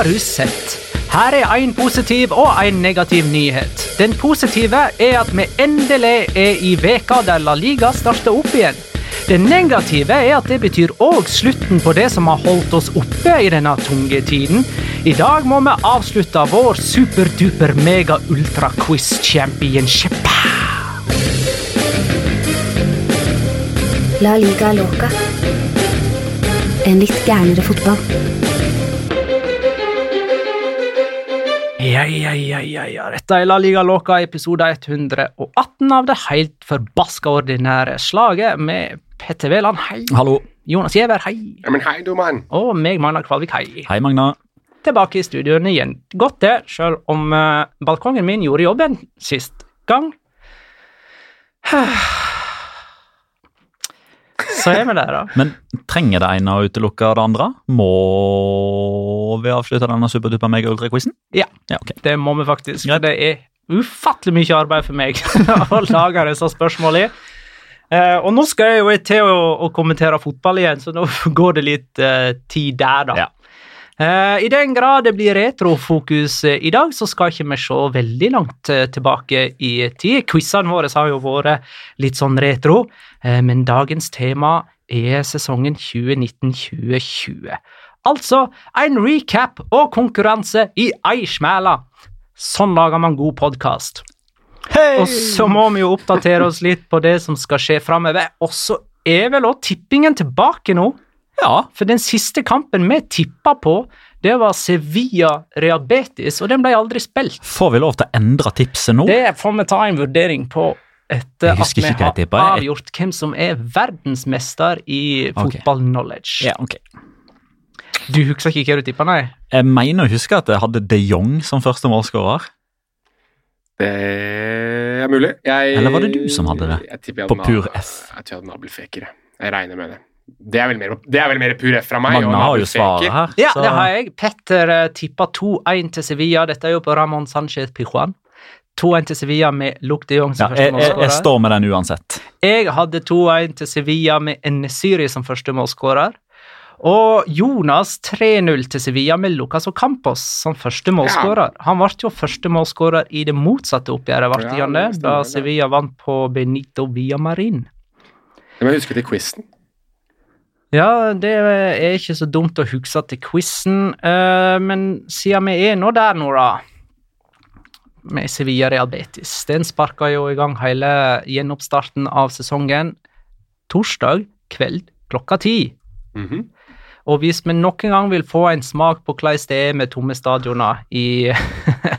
Har du sett? Her er en positiv og en negativ nyhet. Den positive er at vi endelig er i veka der La Liga starter opp igjen. Det negative er at det betyr òg slutten på det som har holdt oss oppe i denne tunge tiden. I dag må vi avslutte vår superduper mega ultra quiz championship. La liga loca. En litt gærnere fotball. Ja, ja, ja, ja, ja. Dette er La Liga Loca, episode 118 av det helt forbaska ordinære slaget med Petter Veland, hei. Hallo. Jonas Giæver, hei. Ja, men hei, du mann. Og meg, Magna Kvalvik, hei. Hei, Magna. Tilbake i studioene igjen. Godt det, sjøl om uh, balkongen min gjorde jobben sist gang. Så er vi der, da. Men trenger det ene å utelukke det andre? Må vi avslutte denne superduper mega-ultra-quizen? Ja. Ja, okay. Det må vi faktisk. Greit. Det er ufattelig mye arbeid for meg å lage disse spørsmålene. Uh, og nå skal jeg jo til å, å kommentere fotball igjen, så nå går det litt uh, tid der, da. Ja. Eh, I den grad det blir retrofokus eh, i dag, så skal ikke vi se veldig langt eh, tilbake i tid. Quizene våre har jo vært litt sånn retro, men dagens tema er sesongen 2019-2020. Altså en recap og konkurranse i ei smæla. Sånn lager man god podkast. Og så må vi jo oppdatere oss litt på det som skal skje framover. Og så er vel òg tippingen tilbake nå. Ja. For den siste kampen vi tippa på, det var Sevilla Reabetis, og den ble aldri spilt. Får vi lov til å endre tipset nå? Det får vi ta en vurdering på etter at vi jeg har. Jeg- avgjort hvem som er verdensmester i fotball-knowledge. Ja, okay. Du husker ikke hva du tippa, nei? Jeg mener å huske at jeg hadde de Jong som første målskårer. Det er mulig. Jeg, Eller var det du som hadde det? Jeg jeg På pur F. Jeg tror jeg hadde nabelfekere. Jeg regner med det. Det er vel mer, det er vel mer pur F fra meg. Man har jo svaret her. Ja, så- det har jeg. Petter uh, tippa 2-1 til Sevilla. Dette er jo på Ramón Sánchez Pijuan. 2-1 til Sevilla med Luc de Jong Ja, som jeg, første jeg, jeg står med den uansett. Jeg hadde 2-1 til Sevilla med Enesiri som første målskårer. Og Jonas 3-0 til Sevilla med Lucas Ocampos som første målskårer. Han ble jo første målskårer i det motsatte oppgjøret, ble Ja, han det da. Sevilla vant på Benito Villamarin. Det må jeg huske til quizen. Ja, det er ikke så dumt å huske til quizen, eh, men siden vi er nå der nå, da med Sevilla Real Betis. Den sparka jo i gang hele gjenoppstarten av sesongen torsdag kveld klokka ti. Mhm. Og hvis vi noen gang vil få en smak på hvordan det er med tomme stadioner i,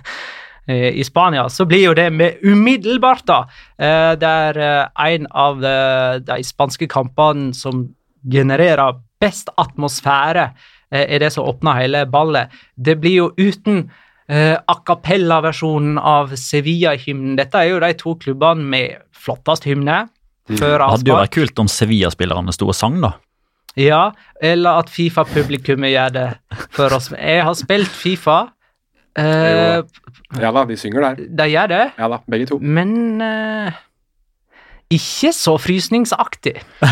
i Spania, så blir jo det med umiddelbart, da. Eh, Der eh, en av de, de spanske kampene som genererer best atmosfære, eh, er det som åpner hele ballet. Det blir jo uten eh, a cappella-versjonen av Sevilla-hymnen. Dette er jo de to klubbene med flottest hymne. Før Det hadde jo vært kult om Sevilla-spillerne sto og sang, da. Ja, eller at Fifa-publikummet gjør det for oss. Jeg har spilt Fifa. Eh, Ja da, de synger der. de gjør det, Ja da, begge to. men eh, ikke så frysningsaktig.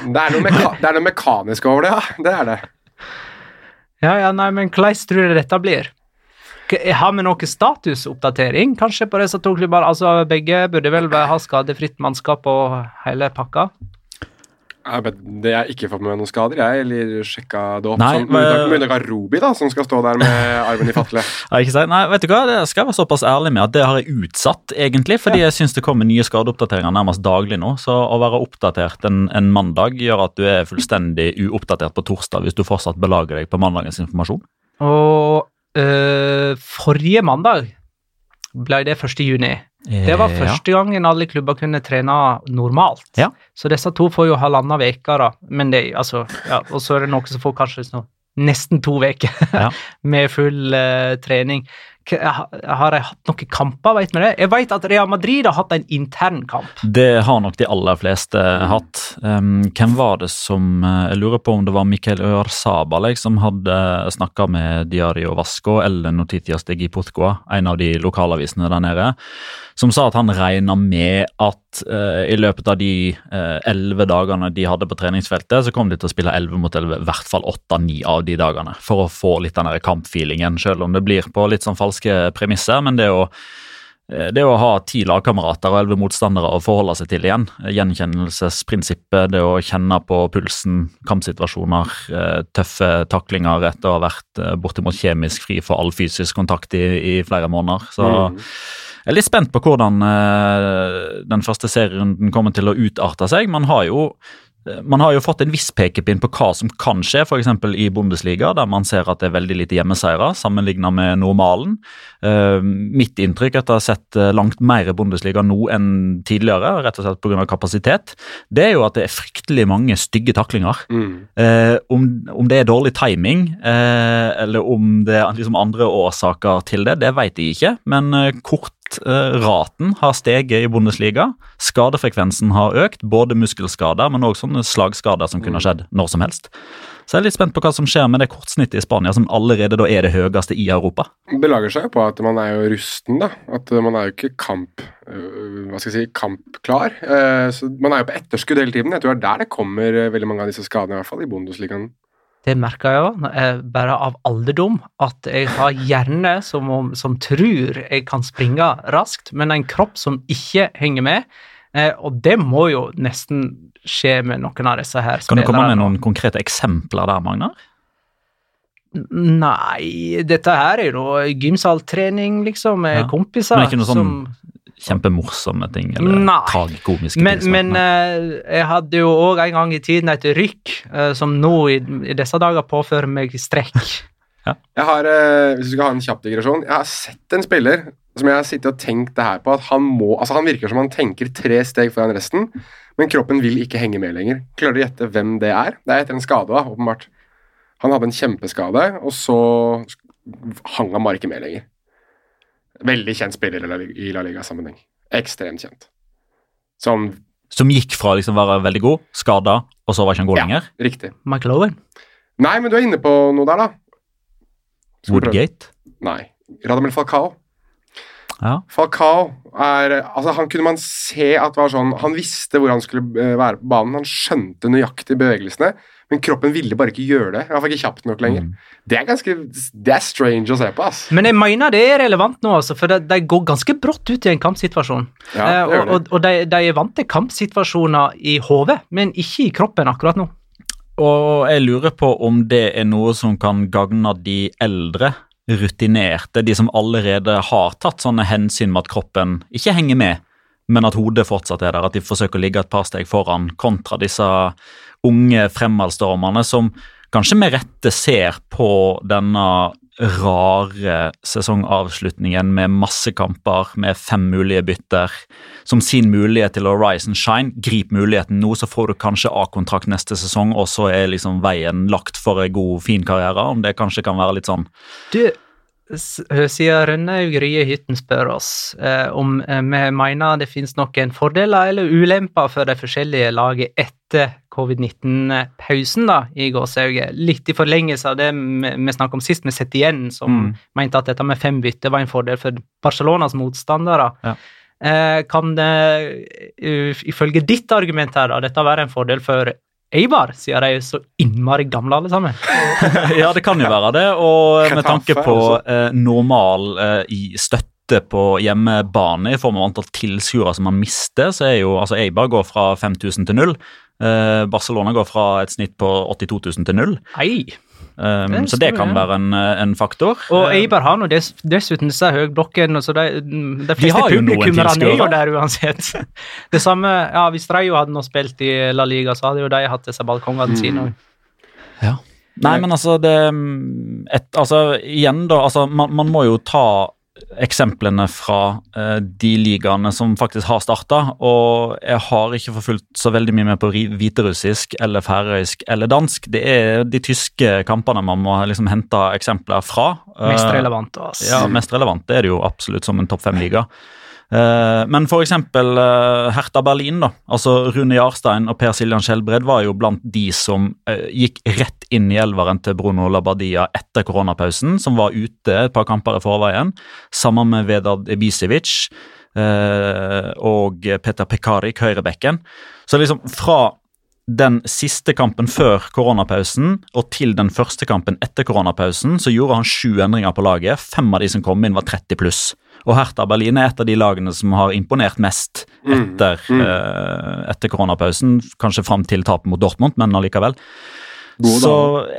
Det er noe, det er noe mekanisk over det, ja. Det er det. Ja, ja, nei, men hvordan tror du dette blir? Har vi noe statusoppdatering kanskje på disse to klubbene? Altså, begge burde vel ha skadefritt mannskap og hele pakka? Ja, men det jeg ikke fått med meg noen skader, jeg, eller sjekka det opp. Nei, Sånn, men- Med unntak av Robi, da, som skal stå der med armen i fatle. Ja? Nei, vet du hva? Det skal jeg være såpass ærlig med at det har jeg utsatt, egentlig. Fordi jeg syns det kommer nye skadeoppdateringer nærmest daglig nå. Så å være oppdatert en, en mandag gjør at du er fullstendig uoppdatert på torsdag hvis du fortsatt belager deg på mandagens informasjon. Og øh, forrige mandag ble det 1. juni. Det var Eh, første gangen alle klubber kunne trene normalt. Ja. Så disse to får jo halvannen uke, da. Men det, altså, ja, og så er det noen som får kanskje sånn, nesten to uker Ja. med full uh, trening. Har de hatt noen kamper, vet vi det? Jeg vet at Real Madrid har hatt en intern kamp. Det har nok de aller fleste hatt. Um, hvem var det som eh, Jeg lurer på om det var Mikael Ørsabal som hadde snakka med Diario Vasco eller Notitias de Gipotcoa, en av de lokalavisene der nede, som sa at han regna med at uh, i løpet av de elleve dagene de hadde på treningsfeltet, så kom de til å spille elleve mot elleve, i hvert fall åtte-ni av de dagene, for å få litt den kampfeelingen, selv om det blir på litt sånn falske premisser. men det å Eh, Det å ha ti lagkamerater og elleve motstandere å forholde seg til igjen, eh, gjenkjennelsesprinsippet, det å kjenne på pulsen, kampsituasjoner, eh, tøffe taklinger etter å ha vært eh, bortimot kjemisk fri for all fysisk kontakt i, i flere måneder. Så Mm. Jeg er litt spent på hvordan eh, den første serierunden kommer til å utarte seg. Man har jo man har jo fått en viss pekepinn på hva som kan skje, f.eks. i Bundesliga, der man ser at det er veldig lite hjemmeseiere sammenlignet med normalen. Uh, mitt inntrykk etter å ha sett eh, langt mer Bundesliga nå enn tidligere, rett og slett pga. kapasitet, det er jo at det er fryktelig mange stygge taklinger. Mm. Uh, om, om det er dårlig timing, uh, eller om det er liksom andre årsaker til det, det vet jeg ikke. Men eh, raten har steget i Bundesliga. Skadefrekvensen har økt, både muskelskader, men også slagskader som kunne skjedd når som helst. Så jeg er litt spent på hva som skjer med det kortsnittet i Spania, som allerede da er det høyeste i Europa. belager seg jo på at man er jo rusten, da. At man er jo ikke kamp øh, Hva skal jeg si kampklar. Eh, så man er jo på etterskudd hele tiden. Jeg tror det er der det kommer øh, veldig mange av disse skadene, i hvert fall i Bundesligaen. Det merker jeg òg, bare av alderdom, at jeg har hjerne som, om, som tror jeg kan springe raskt, men en kropp som ikke henger med. Eh, og det må jo nesten skje med noen av disse her Kan du komme med noen konkrete eksempler der, Magnar? Nei, dette her er jo gymsaltrening, liksom, med Ja. kompiser. Men ikke noe sånn som Kjempemorsomme ting, eller Nei. tragikomiske Men, ting? men uh, jeg hadde jo òg en gang i tiden et rykk uh, som nå i, i disse dager påfører meg strekk. Jeg har, uh, hvis du skal ha en kjapp digresjon, jeg har sett en spiller som jeg har sittet og tenkt det her på, at han må Altså, han virker som han tenker tre steg foran resten, men kroppen vil ikke henge med lenger. Klarer du å gjette hvem det er? Det er etter en skade, da, åpenbart. Han hadde en kjempeskade, og så hang han bare ikke med lenger. Veldig kjent spiller i La Liga-sammenheng. Ekstremt kjent. Som Som gikk fra liksom å være veldig god, skada, og så var ikke han god Ja. lenger? Riktig. McLowan? Nei, men du er inne på noe der, da. Skal? Woodgate? Nei. Radamel Falcao. Ja. Falcao er Altså, han kunne man se at var sånn Han visste hvor han skulle eh, være på banen. Han skjønte nøyaktig bevegelsene, men kroppen ville bare ikke gjøre det. I hvert fall ikke kjapt nok lenger. Mm. Det er ganske Det er strange å se på, ass. Men jeg mener det er relevant nå, altså, for de, de går ganske brått ut i en kampsituasjon. Ja, Eh, det gjør og og, og de, de er vant til kampsituasjoner i hodet, men ikke i kroppen akkurat nå. Og jeg lurer på om det er noe som kan gagne de eldre rutinerte, de som allerede har tatt sånne hensyn med at kroppen ikke henger med, men at hodet fortsatt er der, at de forsøker å ligge et par steg foran, kontra disse unge fremadstormerne som kanskje med rette ser på denne rare sesongavslutningen med masse kamper, med fem mulige bytter, som sin mulighet til å rise and shine. Grip muligheten nå, så får du kanskje A-kontrakt neste sesong, og så er liksom veien lagt for en god, fin karriere. Om det kanskje kan være litt sånn Du, siden Rønnaug Rye Hytten spør oss eh, om eh, vi mener det finnes noen fordeler eller ulemper for de forskjellige lagene etter covid-19-pausen, da, i gåsehauget. Litt i forlengelse av det vi vi snakket om sist, med Setien, som Mm. mente at dette med fem bytter var en fordel for Barcelonas motstandere. Ja. Eh, kan det, uh, ifølge ditt argument her, da, dette være en fordel for Eibar, siden de er så innmari gamle alle sammen? ja, det kan jo være det. Og med tanke på altså. eh, normal eh, i støtte på hjemmebane i form av antall tilskuere som man mister, så er jo altså Eibar går fra 5000 til null. Eh, Barcelona går fra et snitt på 82 000 til null. Ei. Um, Det så det kan være en, eh, en faktor. Og Eh, Eibar har nå dess, dessuten disse høyblokkene, så de, de fleste noen publikummerne er jo der uansett. Det samme, ja, Hvis Rayo hadde nå spilt i La Liga, så hadde jo de hatt disse balkongene sine. Ja. Nei, men altså det et, Altså, igjen, da. Altså, man, man må jo ta eksemplene fra eh, de ligaene som faktisk har starta. Og jeg har ikke forfulgt så veldig mye med på hviterussisk eller færøysk eller dansk. Det er de tyske kampene man må liksom hente eksempler fra. Mest Eh, relevant. Altså. Ja, mest relevant det er det jo absolutt som en topp fem-liga. Eh, men eksempel eh, Hertha Berlin, da. Altså Rune Jarstein og Per Siljan Skjelbred var jo blant de som eh, gikk rett inn i elveren til Bruno Labbadia etter koronapausen, som var ute et par kamper i forveien, sammen med Vedad Ibisevic og Peter Pekarik, høyrebekken. Så liksom fra den siste kampen før koronapausen og til den første kampen etter koronapausen, så gjorde han sju endringer på laget. Fem av de som kom inn, var 30 pluss. Og Hertha Berlin er et av de lagene som har imponert mest etter, eh, etter koronapausen. Kanskje fram til tapet mot Dortmund, men allikevel. God Så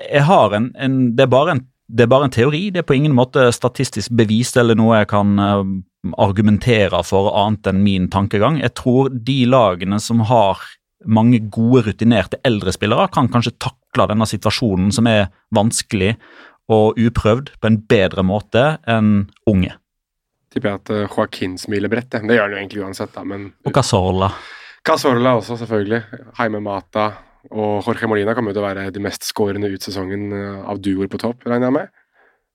jeg har en, en, det, er bare en det er bare en teori. Det er på ingen måte statistisk bevist eller noe jeg kan uh, argumentere for annet enn min tankegang. Jeg tror de lagene som har mange gode, rutinerte eldre spillere, kan kanskje takle denne situasjonen som er vanskelig og uprøvd, på en bedre måte enn unge. Tipper jeg at eh, Joaquin smiler bredt. Det, gjør han jo egentlig uansett, da, men Og Casorla. Casorla også, selvfølgelig. Jaime Mata og Jorge Molina kommer jo til å være de mest skårende ut sesongen eh, av duoer på topp, regner jeg med.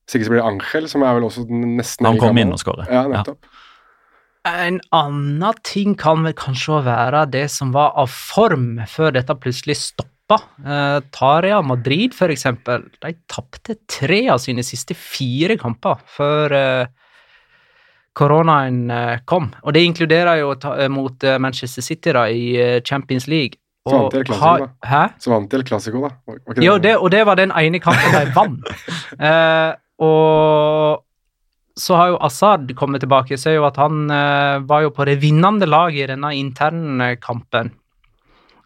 Hvis ikke så blir det Angel, som er vel også nesten Han kommer inn og skårer. Ja, nettopp. En annen ting kan vel kanskje være det som var av form før dette plutselig stoppa. Eh, Taria Madrid, for eksempel, de tapte tre av sine siste fire kamper før eh, koronaen eh, kom. Og det inkluderer jo ta, eh, mot eh, Manchester City da, i Champions League. Så vant de El Clásico, da. Hæ? Så vant de El Clasico, da. Var Jo, det, og det var den ene kampen de vant. Eh, og så har jo Assad kommet tilbake. Ser jo at han eh, var jo på det vinnende laget i denne internkampen.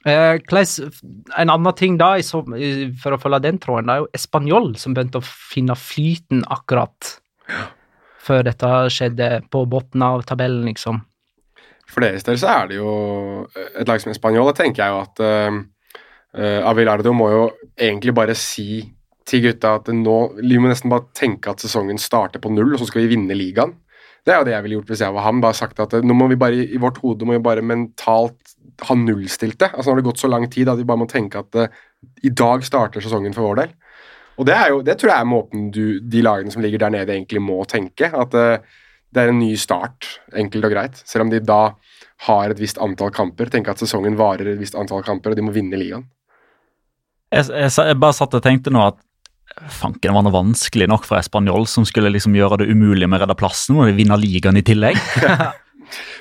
Eh, en annen ting da, for å følge den tråden, det er jo Español som begynte å finne flyten akkurat før dette skjedde, på bunnen av tabellen, liksom. For deres del så er det jo et lag som Spanjol. Da tenker jeg jo at uh, Avilardo må jo egentlig bare si til gutta at nå Vi må nesten bare tenke at sesongen starter på null, og så skal vi vinne ligaen. Det er jo det jeg ville gjort hvis jeg var ham. Bare sagt at eh, nå må vi bare i vårt hode må vi bare mentalt ha nullstilte. Altså Nå har det gått så lang tid at vi bare må tenke at uh, i dag starter sesongen for vår del. Og det, er jo, det tror jeg er måten du, de lagene som ligger der nede, egentlig må tenke. At uh, det er en ny start, enkelt og greit. Selv om de da har et visst antall kamper. Tenk at sesongen varer et visst antall kamper, og de må vinne ligaen. Jeg, jeg, jeg bare satt og tenkte nå at fanken var noe vanskelig nok for Español, som skulle liksom gjøre det umulig med å redde plassen, og de vinner ligaen i tillegg.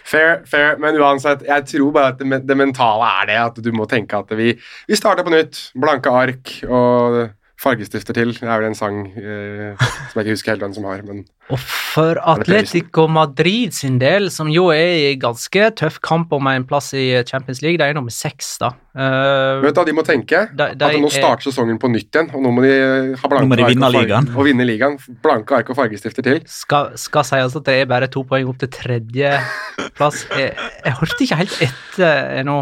Fair, fair, men uansett, jeg tror bare at det, det mentale er det. At du må tenke at vi, vi starter på nytt. Blanke ark og fargestifter til. Det er vel en sang eh, som jeg ikke husker helt hvem som har, men Og for? Atletico Madrid sin del, som jo er i ganske tøff kamp om en plass i Champions League, de er nummer seks, da. Uh, vet du hva de må tenke? De- de at nå er- starter sesongen på nytt igjen, og nå må de ha blanke Nå må ark vinne og Og vinne ligaen. Blanke ark og fargestifter til. skal, skal sies at det er bare to poeng opp til tredjeplass. Jeg, jeg hørte ikke helt etter ennå.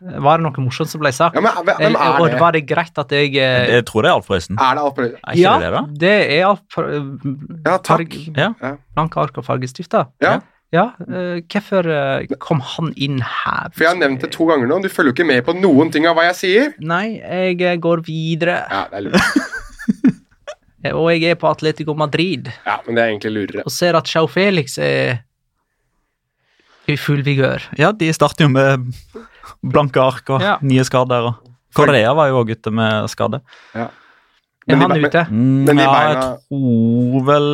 Var det noe morsomt som ble sagt? Ja, men Eller- er og det? var det greit at jeg eh, Jeg tror det er Alf Prøysen. Er det Alf Prøysen? Ja, det det, da? det er Alf for, Ja, takk. Ja. Blanke ark og fargestifter. Ja. Ja, eh, hvorfor eh, kom han inn her? For jeg har nevnt det to ganger nå. Du følger jo ikke med på noen ting av hva jeg sier. Nei, jeg eh, går videre. Ja, det er lurt. Eh, Og jeg er på Atletico Madrid Ja, men det er egentlig lurere. og ser at Chau Felix er i full vigør. Ja, de starter jo med blanke ark og Ja. nye skader. og Correa var jo òg ute med skade. Er Men er han ute? Mm, Men de ja, jeg tror vel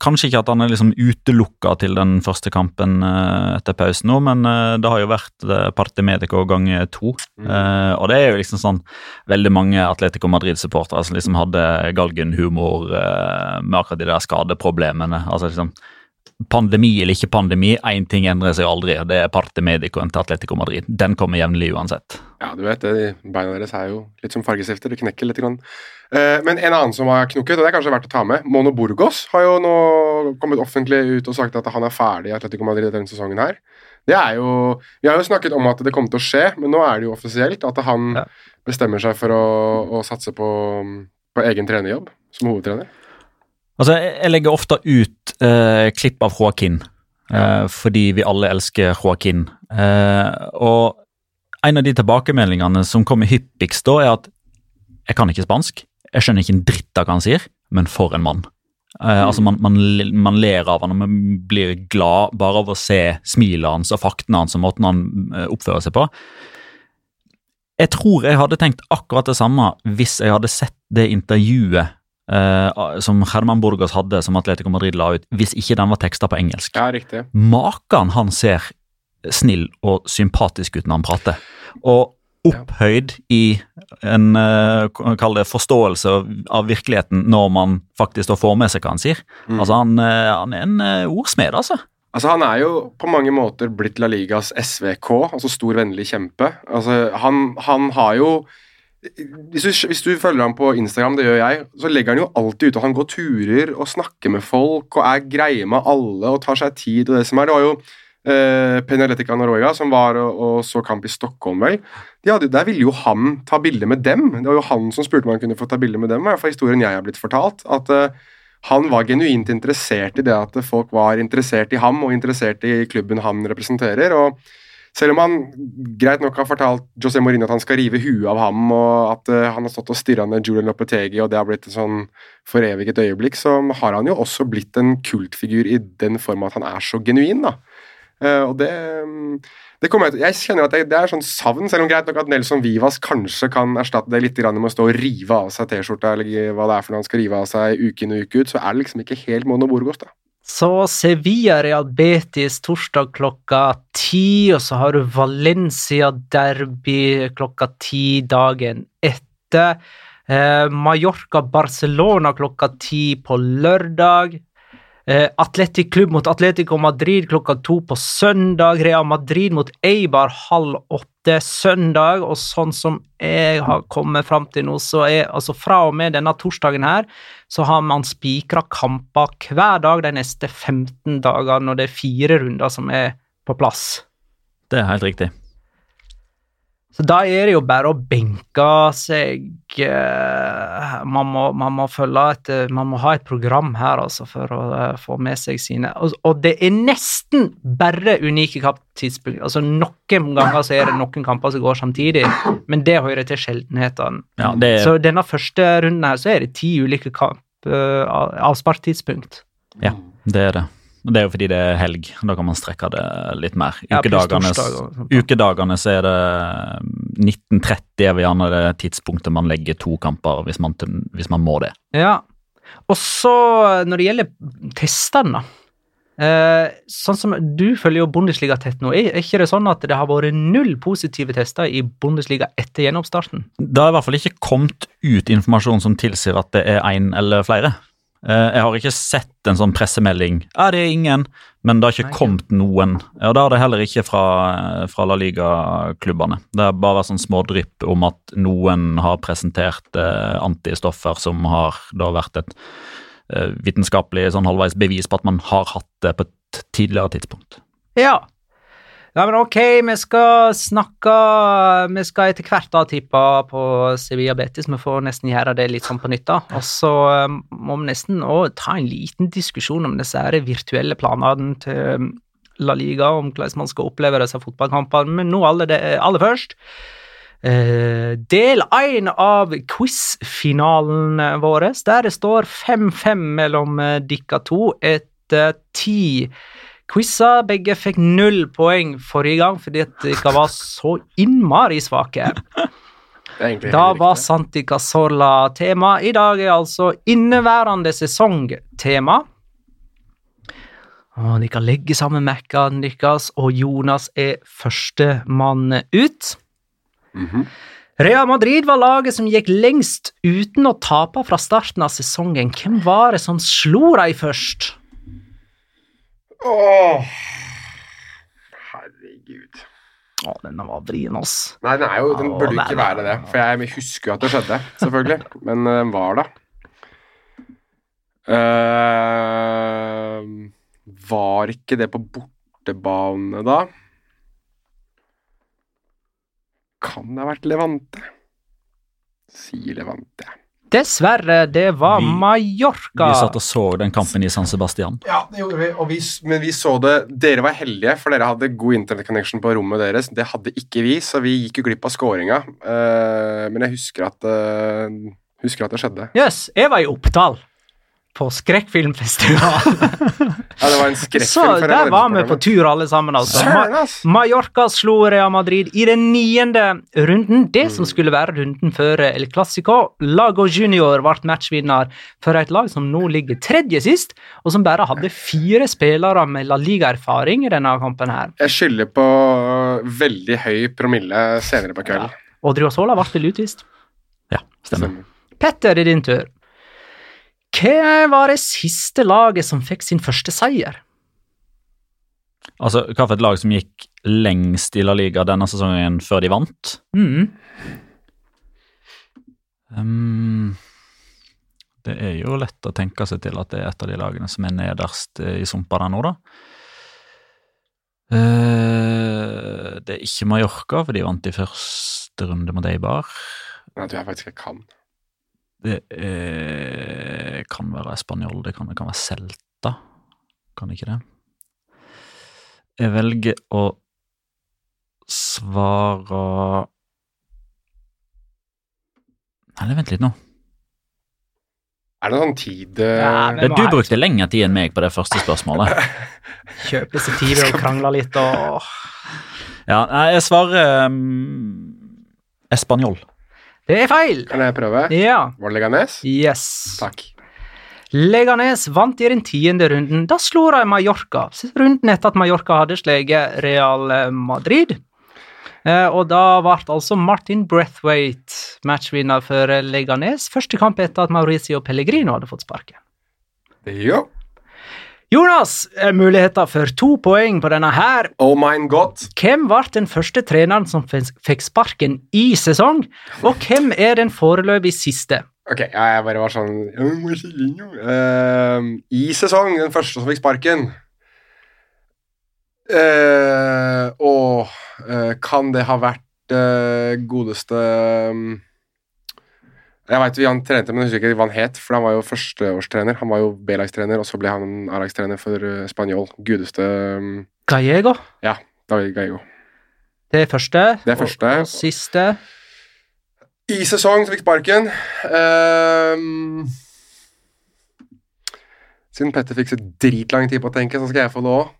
kanskje ikke at han er liksom utelukka til den første kampen eh, etter pausen nå, men eh, det har jo vært Parti Parte Medico ganger to. Eh, og det er jo liksom sånn veldig mange Atletico Madrid-supportere som liksom hadde galgenhumor eh, med akkurat de der skadeproblemene. Altså liksom Pandemi eller ikke pandemi, én ting endrer seg aldri. og Det er Parte Medicoen til Atletico Madrid. Den kommer jevnlig uansett. Ja, du vet det, beina deres er jo litt som fargestifter. Det knekker litt. Grann. Eh, men en annen som har knukket, og det er kanskje verdt å ta med, Mono Burgos har jo nå kommet offentlig ut og sagt at han er ferdig i Atletico Madrid denne sesongen her. Det er jo Vi har jo snakket om at det kommer til å skje, men nå er det jo offisielt at han Ja. bestemmer seg for å, å satse på, på egen trenerjobb som hovedtrener. Altså, jeg legger ofte ut eh, klipp av Joaquin, eh, fordi vi alle elsker Joaquin. Eh, og en av de tilbakemeldingene som kommer hyppigst da, er at jeg kan ikke spansk, jeg skjønner ikke en dritt av hva han sier, men for en mann. Eh, altså man, man, man ler av han, og man blir glad bare av å se smilet hans og faktene hans og måten han eh, oppfører seg på. Jeg tror jeg hadde tenkt akkurat det samme hvis jeg hadde sett det intervjuet eh, som Herman Burgos hadde, som Atletico Madrid la ut, hvis ikke den var teksta på engelsk. Ja, riktig. Maken han ser snill og sympatisk ut når han prater. Og opphøyd i en kall det forståelse av- virkeligheten når man faktisk får med seg hva han sier. Altså Han, eh, han er en ordsmed, altså. Altså Han er jo på mange måter blitt La Ligas SVK, altså stor vennlig kjempe. Altså Han, han har jo hvis du, hvis du følger ham på Instagram, det gjør jeg, så legger han jo alltid ut at han går turer og snakker med folk og er greie med alle og tar seg tid og det som er. Det var jo eh, Penaletica Noruega som var og, og så kamp i Stockholm, vel. De hadde, der ville jo han ta bilde med dem. Det var jo han som spurte om han kunne få ta bilde med dem, i hvert fall historien jeg har blitt fortalt. at eh, han var genuint interessert i det at folk var interessert i ham og interessert i klubben han representerer. og selv om han greit nok har fortalt José Mourinho at han skal rive huet av ham, og at uh, han har stått og stirra ned Julian Lopetegi, og det har blitt et sånn foreviget øyeblikk, så har han jo også blitt en kultfigur i den form at han er så genuin. da. Uh, og det, det kommer jeg til Jeg kjenner at det, det er sånn savn, selv om greit nok at Nelson Vivas kanskje kan erstatte det litt grann med å stå og rive av seg T-skjorta, eller hva det er for noe han skal rive av seg uke inn og uke ut, så er det liksom ikke helt Mono Burgos, da. Så Sevilla Real Betis torsdag klokka ti, og så har du Valencia Derby klokka ti dagen etter. Eh, Mallorca Barcelona klokka ti på lørdag. Eh, Atletic Klubb mot Atletico Madrid klokka to på søndag. Real Madrid mot Eibar halv åtte søndag. Og sånn som jeg har kommet fram til nå, så er altså fra og med denne torsdagen her, så har man spikra kamper hver dag de neste 15 dagene, og det er fire runder som er på plass. Det er helt riktig. Så da er det jo bare å benke seg eh, man, må, man, må et, eh, man må ha et program her, altså, for å eh, få med seg sine Og, og det er nesten bare unike kamptidspunkt. Altså, noen ganger så er det noen kamper som går samtidig, men det hører til sjeldenhetene. Ja, det er, Så denne første runden her så er det ti ulike kamp, uh, avsparktidspunkt. ja, det er det. Og Det er jo fordi det er helg. Da kan man strekke det litt mer. Ukedagene, ukedagene så er det 1930 er vel gjerne det tidspunktet man legger to kamper, hvis man, hvis man må det. Ja. Og så, når det gjelder testene, Eh, sånn som Du følger jo Bundesliga tett nå. Er ikke det sånn at det har vært null positive tester i Bundesliga etter gjenoppstarten? Det har i hvert fall ikke kommet ut informasjon som tilsier at det er én eller flere. Eh, Jeg har ikke sett en sånn pressemelding. Ja, det er ingen, men det har ikke Nei, kommet noen. Og det har det heller ikke fra, fra La Liga-klubbene. Det har bare vært sånn smådrypp om at noen har presentert eh, antistoffer som har da vært et eh, vitenskapelig sånn halvveis bevis på at man har hatt det på et tidligere tidspunkt. Ja. Ja, men ok, vi skal snakke Vi skal etter hvert da tippe på Sevilla Betis. Vi får nesten gjøre det litt sånn på nytt, da. Og så eh, må vi nesten òg ta en liten diskusjon om disse her virtuelle planene til eh, La Liga, om hvordan man skal oppleve disse fotballkampene. Men nå aller, det, aller først eh, Del én av quiz-finalen vår, der det står 5-5 mellom eh, dere to etter ti quizer. Begge fikk null poeng forrige gang fordi at dere var så innmari svake. Da var. Santi Cazorla tema. I dag er altså inneværende sesong tema. Og dere legger sammen Mac-ene deres, og Jonas er førstemann ut. Mhm. Real Madrid var laget som gikk lengst uten å tape fra starten av sesongen. Hvem var det som slo dem først? Åh. Herregud. Å, denne var vrien, ass. Nei, den, er jo, den burde jo ikke være det. For jeg husker jo at det skjedde, selvfølgelig. Men eh, den var da. Uh, var ikke det på bortebane, da? Kan det ha vært Levante? Sier Levante. Dessverre, det var Vi- Mallorca. Vi satt og så den kampen i San Sebastian. Ja, det gjorde vi. Og vi men vi så det Dere var heldige, for dere hadde god internet-connection på rommet deres. Det hadde ikke vi, så vi gikk jo glipp av scoringa. Uh, men jeg husker at, uh, husker at det skjedde. Jøss, jeg var i Oppdal. På skrekkfilmfestival. Ja, det var en skrekkfilm. Så der var vi på tur, alle sammen. altså. Ma! Mallorca slo Real Madrid i den niende runden. Det Mm. som skulle være runden før El Clásico. Lago Junior ble matchvinner for et lag som nå ligger tredje sist, og som bare hadde fire spillere med La Liga-erfaring i denne kampen. her. Jeg skylder på veldig høy promille senere på kvelden. Odrio Sola ble vel utvist. Ja, stemmer. Stemmer. Petter, det er din tur. Hva var det siste laget som fikk sin første seier? Altså, hva for et lag som gikk lengst i La Liga denne sesongen før de vant? Mm. Um, det er jo lett å tenke seg til at det er et av de lagene som er nederst eh, i sumpa der nå, da. Uh, det er ikke Mallorca, for de vant i første runde mot Eibar. Nei, du er faktisk ikke kan. Det eh, kan være Spanjol, det kan, det kan være Celta. Kan ikke det? Jeg velger å svare Nei, vent litt nå. Er det noen sånn tid eh, Ja, du brukte lengre tid enn meg på det første spørsmålet. Kjøpe seg tid og krangle litt og Ja, jeg svarer um, Espanjol. Det er feil! Kan jeg prøve? Ja. Var det Leganes? Yes. Takk. Leganes vant i den tiende runden. Da slår de Mallorca. Runden etter at Mallorca hadde sleget Real Madrid. Eh, og da ble altså Martin Breathwaite matchvinner for Leganes. Første kamp etter at Mauricio Pellegrino hadde fått sparket. Det jo. Jonas, eh, muligheter for to poeng på denne her. Oh my god. Hvem ble den første treneren som fikk sparken i sesong? Og hvem er den foreløpig siste? Ok, ja, jeg bare var sånn uh, I sesong, den første som fikk sparken uh, Og uh, kan det ha vært eh, godeste um, Jeg veit han trente, men jeg husker ikke hva han het, for han var jo førsteårstrener. Han var jo B-lagstrener, og så ble han A-lagstrener for uh, Spanjol. Gudeste Gallego? Ja. David Gallego. Det er første. Det er første. Og, og siste. I sesong som fikk sparken Um, Siden Petter fikk så dritlang tid på å tenke, så skal jeg få det òg.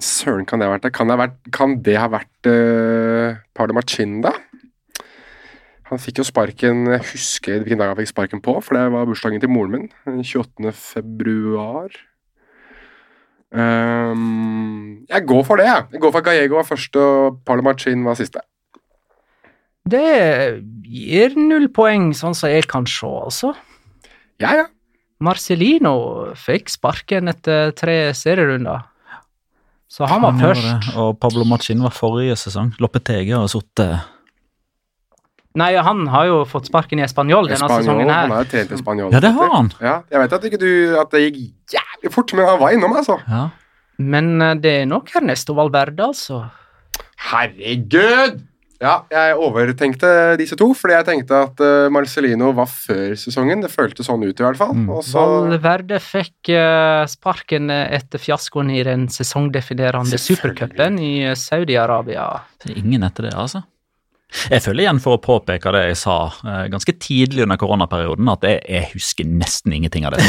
Søren, kan det ha vært det? Kan det ha vært, kan det ha vært uh, Pardo Machinda? Han fikk jo sparken Jeg husker hvilken dag han fikk sparken på, for det var bursdagen til moren min. den 28. februar. Um, jeg går for det, jeg. Jeg går for at Gallego var første og Parlemachin var siste. Det gir null poeng, sånn som jeg kan se, altså. Ja, ja. Marcelino fikk sparken etter tre serierunder. Så han var Han først. det, Og Pablo Machin var forrige sesong. Loppetege har sittet Nei, han har jo fått sparken i Español denne Spanjol, sesongen han her. har jo trent i Spanjol. Ja, det har han. Ja, jeg vet at, ikke du, at det gikk jævlig fort, men han var innom, altså. Ja. Men eh, det er nok Ernesto Valverde, altså. Herregud! Ja, jeg overtenkte disse to, fordi jeg tenkte at eh, Marcelino var før sesongen. Det føltes sånn ut, i hvert fall. Mm. Så Valverde fikk eh, sparken etter fiaskoen i den sesongdefinerende supercupen i eh, Saudi-Arabia. Ingen etter det, altså. Jeg føler igjen for å påpeke det jeg sa eh, ganske tidlig under koronaperioden, at jeg, jeg husker nesten ingenting av det.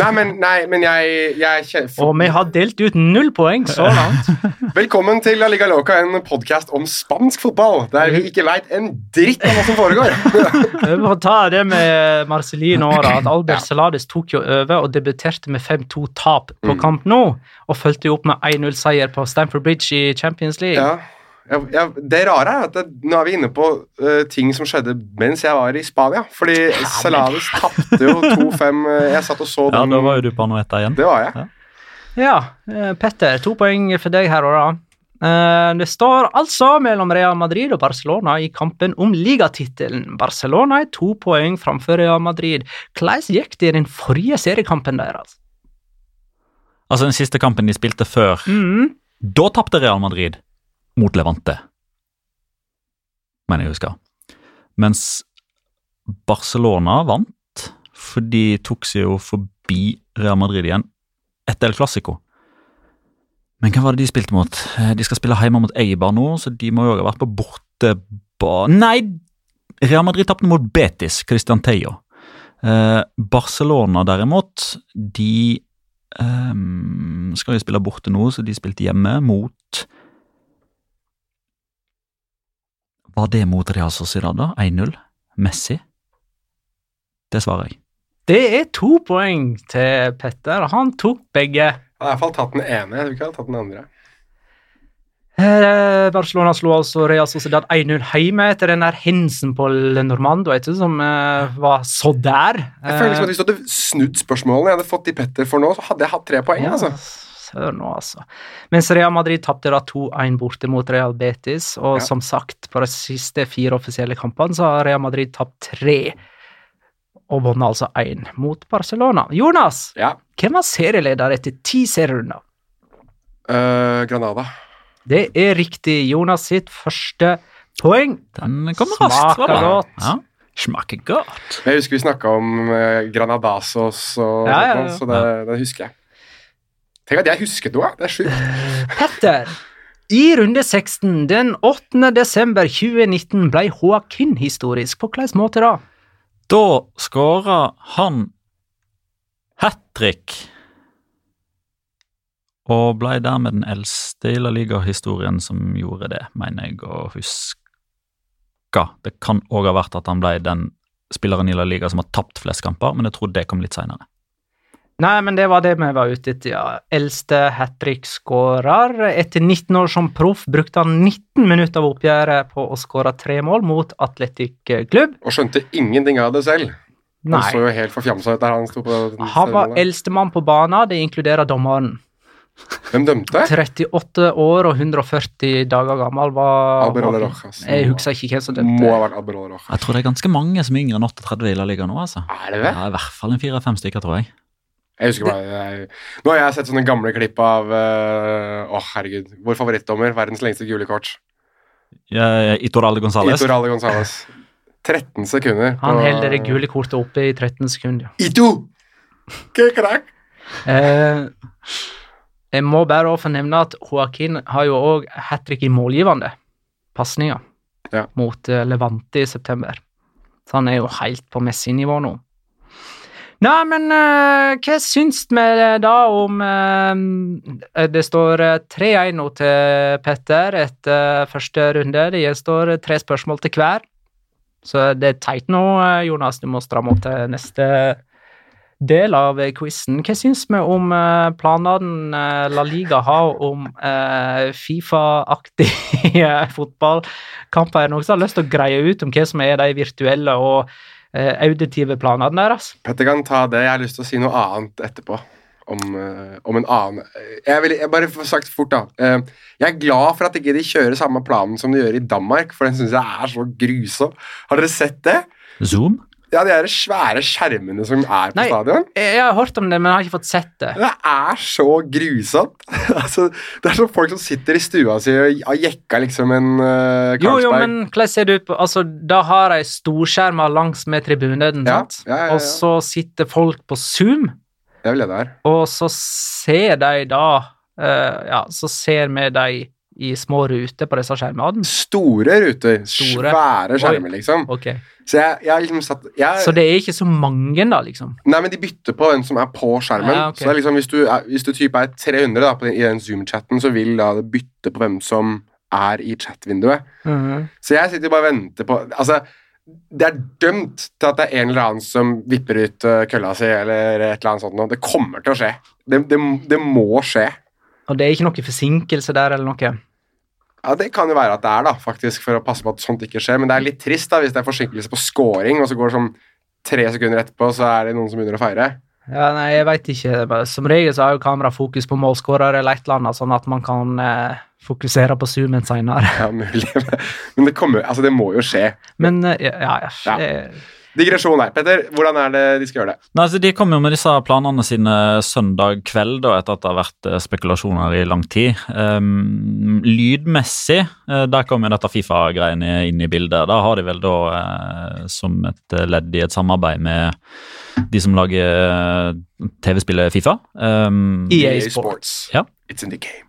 Nei, men, nei, men jeg, jeg Og vi har delt ut null poeng så langt. Velkommen til La Liga Loca, en podkast om spansk fotball, der vi ikke veit en dritt om hva som foregår. Vi får ta det med Marcelino da, at Albert Celades tok jo over og debuterte med 5-2-tap på Mm. kamp nå, og fulgte jo opp med 1-0-seier på Stamford Bridge i Champions League. Ja. Ja, jeg, det rare er at det, nå er vi inne på uh, ting som skjedde mens jeg var i Spania. Fordi Salades tapte jo 2-5. uh, Jeg satt og så Ja, den. Da var jo du på noe etter igjen. Det var jeg. Ja, eh, Petter, to poeng for deg her og da. Eh, Det står altså mellom Real Madrid og Barcelona i kampen om ligatittelen. Barcelona er to poeng framfor Real Madrid. Hvordan gikk det i den forrige seriekampen deres? Altså Den siste kampen de spilte før, Mm. da tapte Real Madrid mot Levante. Mener jeg husker. Mens Barcelona vant, for de tok seg jo forbi Real Madrid igjen etter El Clásico. Men hvem var det de spilte mot? Eh, De skal spille hjemme mot Eibar nå, så de må jo ha vært på bortebane Nei! Real Madrid tapte mot Betis, Christian Teio. Eh, Barcelona derimot, de eh, skal jo spille borte nå, så de spilte hjemme mot Var det mot Real Sociedad, da? 1-0? Messi? Det svarer jeg. Det er to poeng til Petter. Han tok begge. Jeg har i hvert fall tatt den ene. Jeg tror ikke har tatt den andre. Eh, Barcelona slo altså Real Sociedad 1-0 hjemme etter den der hendelsen på Le Normando vet du, som eh, var så der. Jeg føler liksom at Hvis du hadde snudd spørsmålene jeg hadde fått de Petter for nå, så hadde jeg hatt tre poeng. altså. Sør nå, altså. Mens Real Madrid tapte da 2-1 borte mot Real Betis, og Ja. som sagt, på de siste fire offisielle kampene så har Real Madrid tapt tre, og vunnet altså én mot Barcelona. Jonas, Ja. hvem var serieleder etter ti serierunder? Uh, Granada. Det er riktig. Jonas sitt første poeng. Den kommer raskt. Smaker var godt. Ja. Smaker godt. Jeg husker vi snakka om uh, Granadasos og Ja, ja, ja. så det, det husker jeg. Tenk at jeg husket noe! Det er sjukt. Petter. I runde 16 den 8. desember 2019 ble Joaquin historisk. På hvilken måte da? Da skåra han hat trick og ble dermed den eldste i La Liga-historien som gjorde det, mener jeg å huske. Det kan òg ha vært at han ble den spilleren i La Liga som har tapt flest kamper, men jeg tror det kom litt seinere. Nei, men det var det vi var ute etter, ja. Eldste hat trick-skårer. Etter 19 år som proff brukte han 19 minutter av oppgjøret på å skåre tre mål mot Atletic Klubb. Og skjønte ingenting av det selv. Han så Nei. jo helt forfjamsa ut der han sto på Han var eldstemann på banen, det inkluderer dommeren. Hvem dømte? 38 år og 140 dager gammel var Alberola Rojas. Jeg husker ikke hvem som Må dømte. ha vært Alberola Rojas. Jeg tror det er ganske mange som er yngre enn 38 i La Liga nå, altså. Er det det? Ja, I hvert fall en fire-fem stykker, tror jeg. Jeg husker bare jeg, Nå har jeg sett sånne gamle klipp av eh, Å, herregud. Vår favorittdommer. Verdens lengste gule kort. Ja, Itorale Gonzales. Itorale Gonzales. 13 sekunder. Han på- holder det gule kortet oppe i 13 sekunder. Ito! Kekrak! Eh, jeg må bare få nevne at Joaquin har jo òg hat trick i målgivende pasninger Ja. mot eh, Levante i september. Så han er jo helt på Messi-nivå nå. Nei, men uh, hva syns vi da om uh, Det står eh, 3-1 nå til Petter etter første runde. Det gjenstår tre spørsmål til hver. Så det er teit nå, Jonas. Du må stramme opp til neste del av quizen. Hva syns vi om planene La Liga har om uh, Fifa-aktige fotballkamper? Er det noen som har lyst til å greie ut om hva som er de virtuelle og auditive planene deres? Petter kan ta det. Jeg har lyst til å si noe annet etterpå. Om, eh, om en annen jeg vil jeg bare få sagt fort, da. Eh, jeg er glad for at ikke de kjører samme planen som de gjør i Danmark, for den syns jeg er så grusom. Har dere sett det? Zoom? Ja, De der svære skjermene som er på Nei. stadion. Jeg, jeg har hørt om det, men jeg har ikke fått sett det. Det er så grusomt. altså, det er som folk som sitter i stua si og har jekka liksom en uh, Jo, jo, men hvordan ser det ut på Altså, da har de storskjermer langs med tribunen, Ja, sant? ja, ja. Og så sitter folk på Zoom, Det er vel det det er. og så ser de da uh, Ja, så ser vi de i små ruter på disse skjermene. Store ruter. Store. Svære skjermer, liksom. Okay. Så jeg, jeg liksom satt jeg, Så det er ikke så mange, da, liksom? Nei, men de bytter på hvem som er på skjermen. Ja, okay. Så det liksom, hvis du, er, hvis du type er 300 da, på den, i den Zoom-chatten, så vil da det bytte på hvem som er i chat-vinduet. Mhm. Så jeg sitter bare og venter på Altså, det er dømt til at det er en eller annen som vipper ut uh, kølla si, eller et eller annet sånt noe. Det kommer til å skje. Det, det, det må skje. Og det er ikke noe forsinkelse der, eller noe? Ja, Det kan jo være at det er, da, faktisk, for å passe på at sånt ikke skjer. Men det er litt trist da, hvis det er forsinkelse på scoring, og så går det sånn tre sekunder etterpå, så er det noen som begynner å feire. Ja, nei, jeg veit ikke. Som regel så har jo kamera fokus på målskårer eller et eller annet, sånn at man kan eh, fokusere på zoomen seinere. Ja, mulig. Men det, kommer, altså, det må jo skje. Men eh, ja, ja, ja. Digresjon her. Petter, hvordan er det de skal gjøre det? Nei, altså De kom jo med disse planene sine søndag kveld, da, etter at det har vært eh, spekulasjoner i lang tid. Um, lydmessig, eh, der kom jo dette Fifa-greiene inn i bildet. Da har de vel da, eh, som et ledd i et samarbeid med de som lager TV-spillet Fifa. Um, EA Sports. Ja. It's in the game.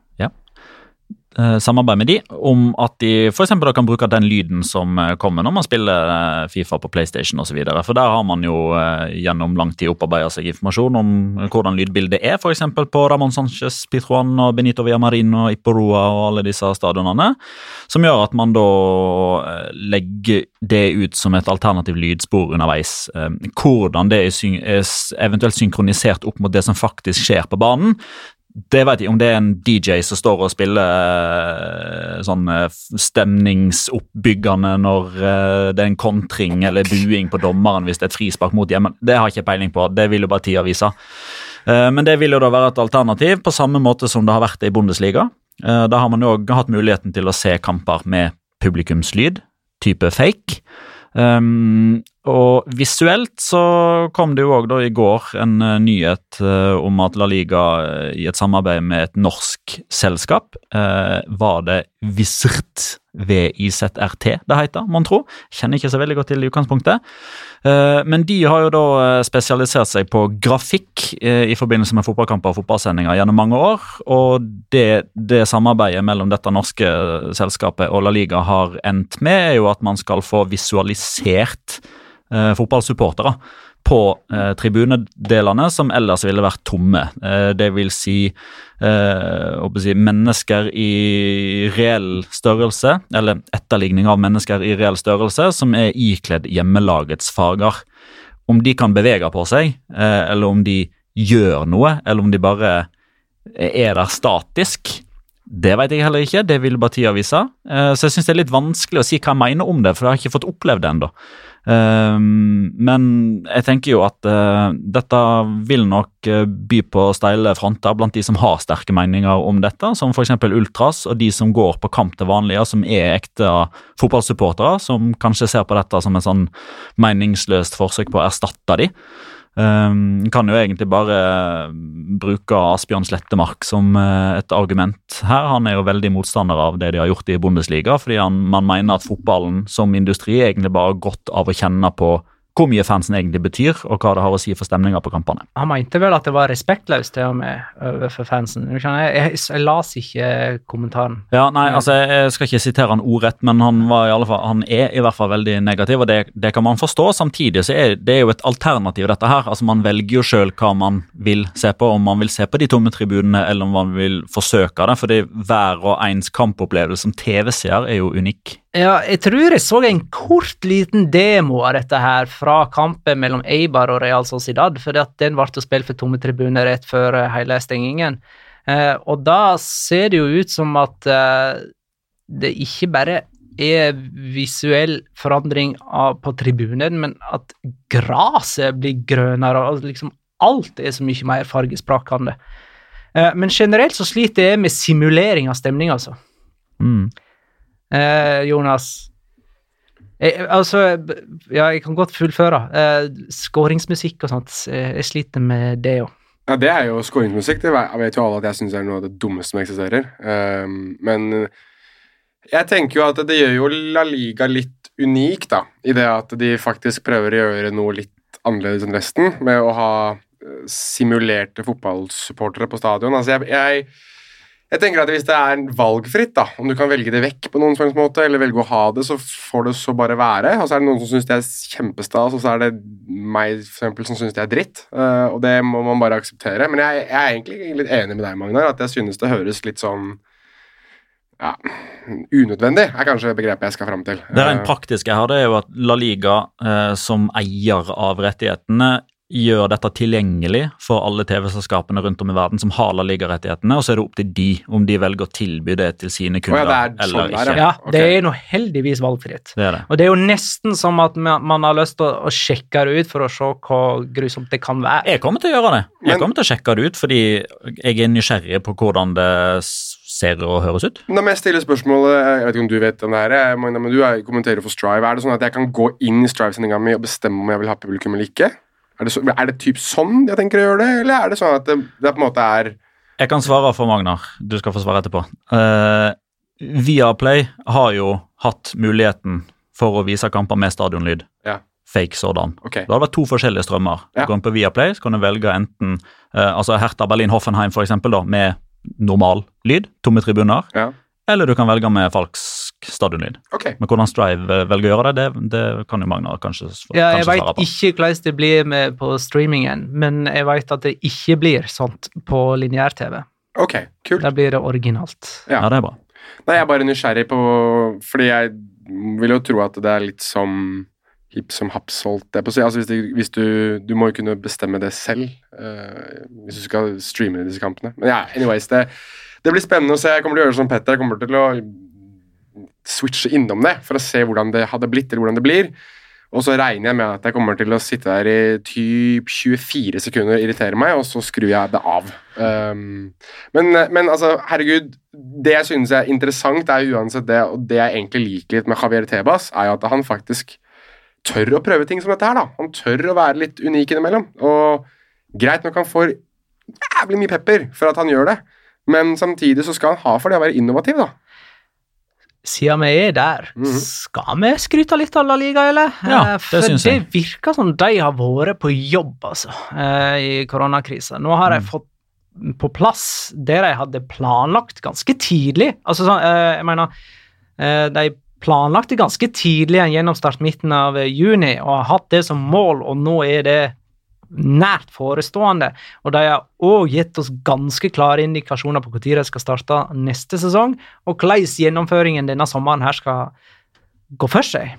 Eh, samarbeid med de om at de for da kan bruke den lyden som eh, kommer når man spiller eh, Fifa på PlayStation osv. For der har man jo gjennom lang tid opparbeida seg informasjon om hvordan lydbildet er, f.eks. på Ramón Sánchez Pitruan og Benito Villamarino og Iporua og alle disse stadionene. Som gjør at man da legger det ut som et alternativ lydspor underveis. Hvordan det er eventuelt synkronisert opp mot det som faktisk skjer på banen, det vet jeg om det er en DJ som står og spiller eh, sånn eh, stemningsoppbyggende når eh, det er en kontring eller buing på dommeren hvis det er et frispark mot hjemmen. Det har jeg ikke peiling på, det vil jo bare tida vise. Men det vil jo da være et alternativ, på samme måte som det har vært i Bundesliga. Da har man jo hatt muligheten til å se kamper med publikumslyd, type fake. Um, og visuelt så kom det jo òg i går en eh, nyhet eh, om at La Liga eh, i et samarbeid med et norsk selskap Var det Visrt VIZRT det heter, mon tro. Kjenner ikke så veldig godt til i utgangspunktet. Men de har jo da spesialisert seg på grafikk i forbindelse med fotballkamper og fotballsendinger gjennom mange år. Og det, det samarbeidet mellom dette norske selskapet og La Liga har endt med, er jo at man skal få visualisert eh, fotballsupportere på eh, tribunedelene som ellers ville vært tomme. Eh, det vil si, eh, si mennesker i reell størrelse, eller etterligning av mennesker i reell størrelse, som er ikledd hjemmelagets farger. Om de kan bevege på seg, eh, eller om de gjør noe, eller om de bare er der statisk. Det vet jeg heller ikke, det vil bare tida vise. Eh, Så jeg syns det er litt vanskelig å si hva jeg mener om det, for jeg har ikke fått opplevd det ennå. Um, men jeg tenker jo at eh, dette vil nok eh, by på steile fronter blant de som har sterke meninger om dette, som f.eks. Ultras og de som går på kamp til vanlige, som er ekte fotballsupportere, som kanskje ser på dette som en sånn meningsløst forsøk på å erstatte de. Um, kan jo egentlig bare bruke Asbjørn Slettemark som eh, et argument her. Han er jo veldig motstander av det de har gjort i Bundesliga, fordi han, man mener at fotballen som industri egentlig bare har godt av å kjenne på hvor mye fansen egentlig betyr, og hva det har å si for stemninga på kampene. Han mente vel at det var respektløst til og med overfor fansen. Du Jeg, jeg, jeg las ikke kommentaren. Ja, nei, altså Jeg skal ikke sitere han ordrett, men han, var i alle fall, han er i hvert fall veldig negativ, og det, det kan man forstå. Samtidig så er det er jo et alternativ, dette her. Altså Man velger jo sjøl hva man vil se på, om man vil se på de tomme tribunene, eller om man vil forsøke det. fordi hver og ens kampopplevelse som TV-seer er jo unik. Ja, jeg tror jeg så en kort liten demo av dette her fra kampen mellom Eibar og Real Sociedad, for den ble spilt for tomme tribuner rett før eh, hele stengingen. Eh, og da ser det jo ut som at eh, det ikke bare er visuell forandring av, på tribunen, men at gresset blir grønnere, og liksom alt er så mye mer fargesprakende. Eh, men generelt så sliter jeg med simulering av stemning, altså. Mm. Eh, Jonas jeg, Altså, ja, jeg kan godt fullføre. Eh, Skåringsmusikk og sånt, eh, jeg sliter med det òg. Ja, Det er jo skåringsmusikk. Det vet- jo alle at jeg syns er noe av det dummeste som eksisterer. Um, men jeg tenker jo at det gjør jo La Liga litt unik, da. I det at de faktisk prøver å gjøre noe litt annerledes enn resten, med å ha eh, simulerte fotballsupportere på stadion. Altså, jeg, jeg, jeg tenker at hvis det er valgfritt, da, om du kan velge det vekk på noen slags måte, eller velge å ha det, så får det så bare være. Og så er det noen som syns det er kjempestas, og så er det meg for eksempel, som syns det er dritt. Eh, og det må man bare akseptere. Men jeg, jeg er egentlig litt enig med deg, Magnar, at jeg synes det høres litt sånn ja, unødvendig, er kanskje begrepet jeg skal fram til. Det rent praktisk praktiske her det er jo at La Liga, eh, som eier av rettighetene, gjør dette tilgjengelig for alle TV-selskapene rundt om i verden som har ligarettighetene, og så er det opp til de om de velger å tilby det til sine kunder oh, ja, eller sånn ikke. Ja, ok. det er nå heldigvis valgfritt. Det er det. Og det er jo nesten som at man har lyst til å å sjekke det ut for å se hvor grusomt det kan være. Jeg kommer til å gjøre det. Jeg Men- kommer til å sjekke det ut fordi jeg er nysgjerrig på hvordan det ser og høres ut. Når jeg stiller spørsmålet Jeg vet ikke om du vet om det her, men du er, kommenterer for Strive. Er det sånn at jeg kan gå inn i Strive-sendinga mi og bestemme om jeg vil ha publikum eller ikke? Er det, så, er det typ sånn jeg tenker å gjøre det, eller er det sånn at det, det på en måte er Jeg kan svare for Magnar. Du skal få svare etterpå. Uh, Viaplay har jo hatt muligheten for å vise kamper med stadionlyd. Ja. Fake sådan. Okay. Det har vært to forskjellige strømmer. Ja. Du går inn på Viaplay, så kan du velge enten uh, altså Hertha Berlin-Hoffenheim for eksempel, da, med normal lyd, tomme tribuner, Ja. eller du kan velge med falsk stadionlyd. Okay. Men hvordan Strive eh, velger å gjøre det, det, det kan jo Magnar kanskje, sv- Ja, jeg kanskje veit svare på. ikke hvordan det blir med på streamingen, men jeg veit at det ikke blir sånt på lineær-TV. Ok, kult. Der blir det originalt. Ja. Ja, det er bra. Nei, jeg er bare nysgjerrig på Fordi jeg vil jo tro at det er litt som hipp som haps, holdt jeg på å si. Altså hvis, du, hvis du Du må jo kunne bestemme det selv uh, hvis du skal streame disse kampene. Men ja, anyways, det, det blir spennende å se. Jeg kommer til å gjøre som Petter. Jeg kommer til å switche innom det for å se hvordan det hadde blitt, eller hvordan det blir. Og så regner jeg med at jeg kommer til å sitte der i typ 24 sekunder og irritere meg, og så skrur jeg det av. Um, men, men altså, herregud, det jeg synes er interessant, er uansett det, og det jeg egentlig liker litt med Javier Tebas, er jo at han faktisk tør å prøve ting som dette her, da. Han tør å være litt unik innimellom. Og greit nok han får jævlig mye pepper for at han gjør det, men samtidig så skal han ha for det å være innovativ, da. Siden vi er der, Mhm. skal vi skryte litt av La Liga, eller? Ja, Eh, det For syns jeg. det virker som de har vært på jobb, altså, eh, i koronakrisa. Nå har de Mm. fått på plass det de hadde planlagt ganske tidlig. Altså sånn, jeg mener eh, De planlagte ganske tidlig en gjennomstart midten av juni og har hatt det som mål, og nå er det nært forestående. Og de har òg gitt oss ganske klare indikasjoner på når de skal starte neste sesong, og hvordan gjennomføringen denne sommeren her skal gå for seg.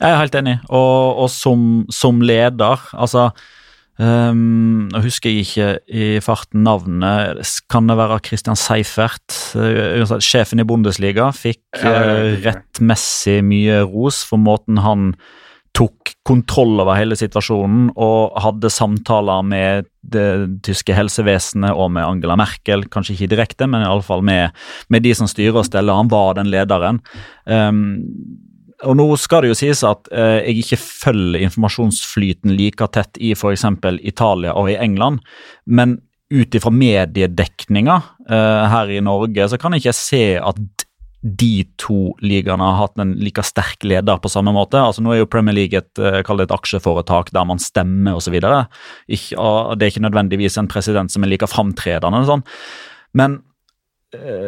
Jeg er helt enig, og, og som, som leder, altså um, Nå husker jeg ikke i farten navnet. Kan det være Christian Seifert? Uh, sjefen i Bundesliga fikk ikke. rettmessig mye ros for måten han tok kontroll over hele situasjonen og hadde samtaler med det tyske helsevesenet og med Angela Merkel, kanskje ikke direkte, men iallfall med, med de som styrer og steller. Han var den lederen. Um, og nå skal det jo sies at eh, jeg ikke følger informasjonsflyten like tett i f.eks. Italia og i England, men ut ifra mediedekninga eh, her i Norge, så kan jeg ikke se at de to ligaene har hatt en like sterk leder på samme måte. Altså Nå er jo Premier League et, eh, et aksjeforetak der man stemmer osv. Det er ikke nødvendigvis en president som er like framtredende. Sånn. Men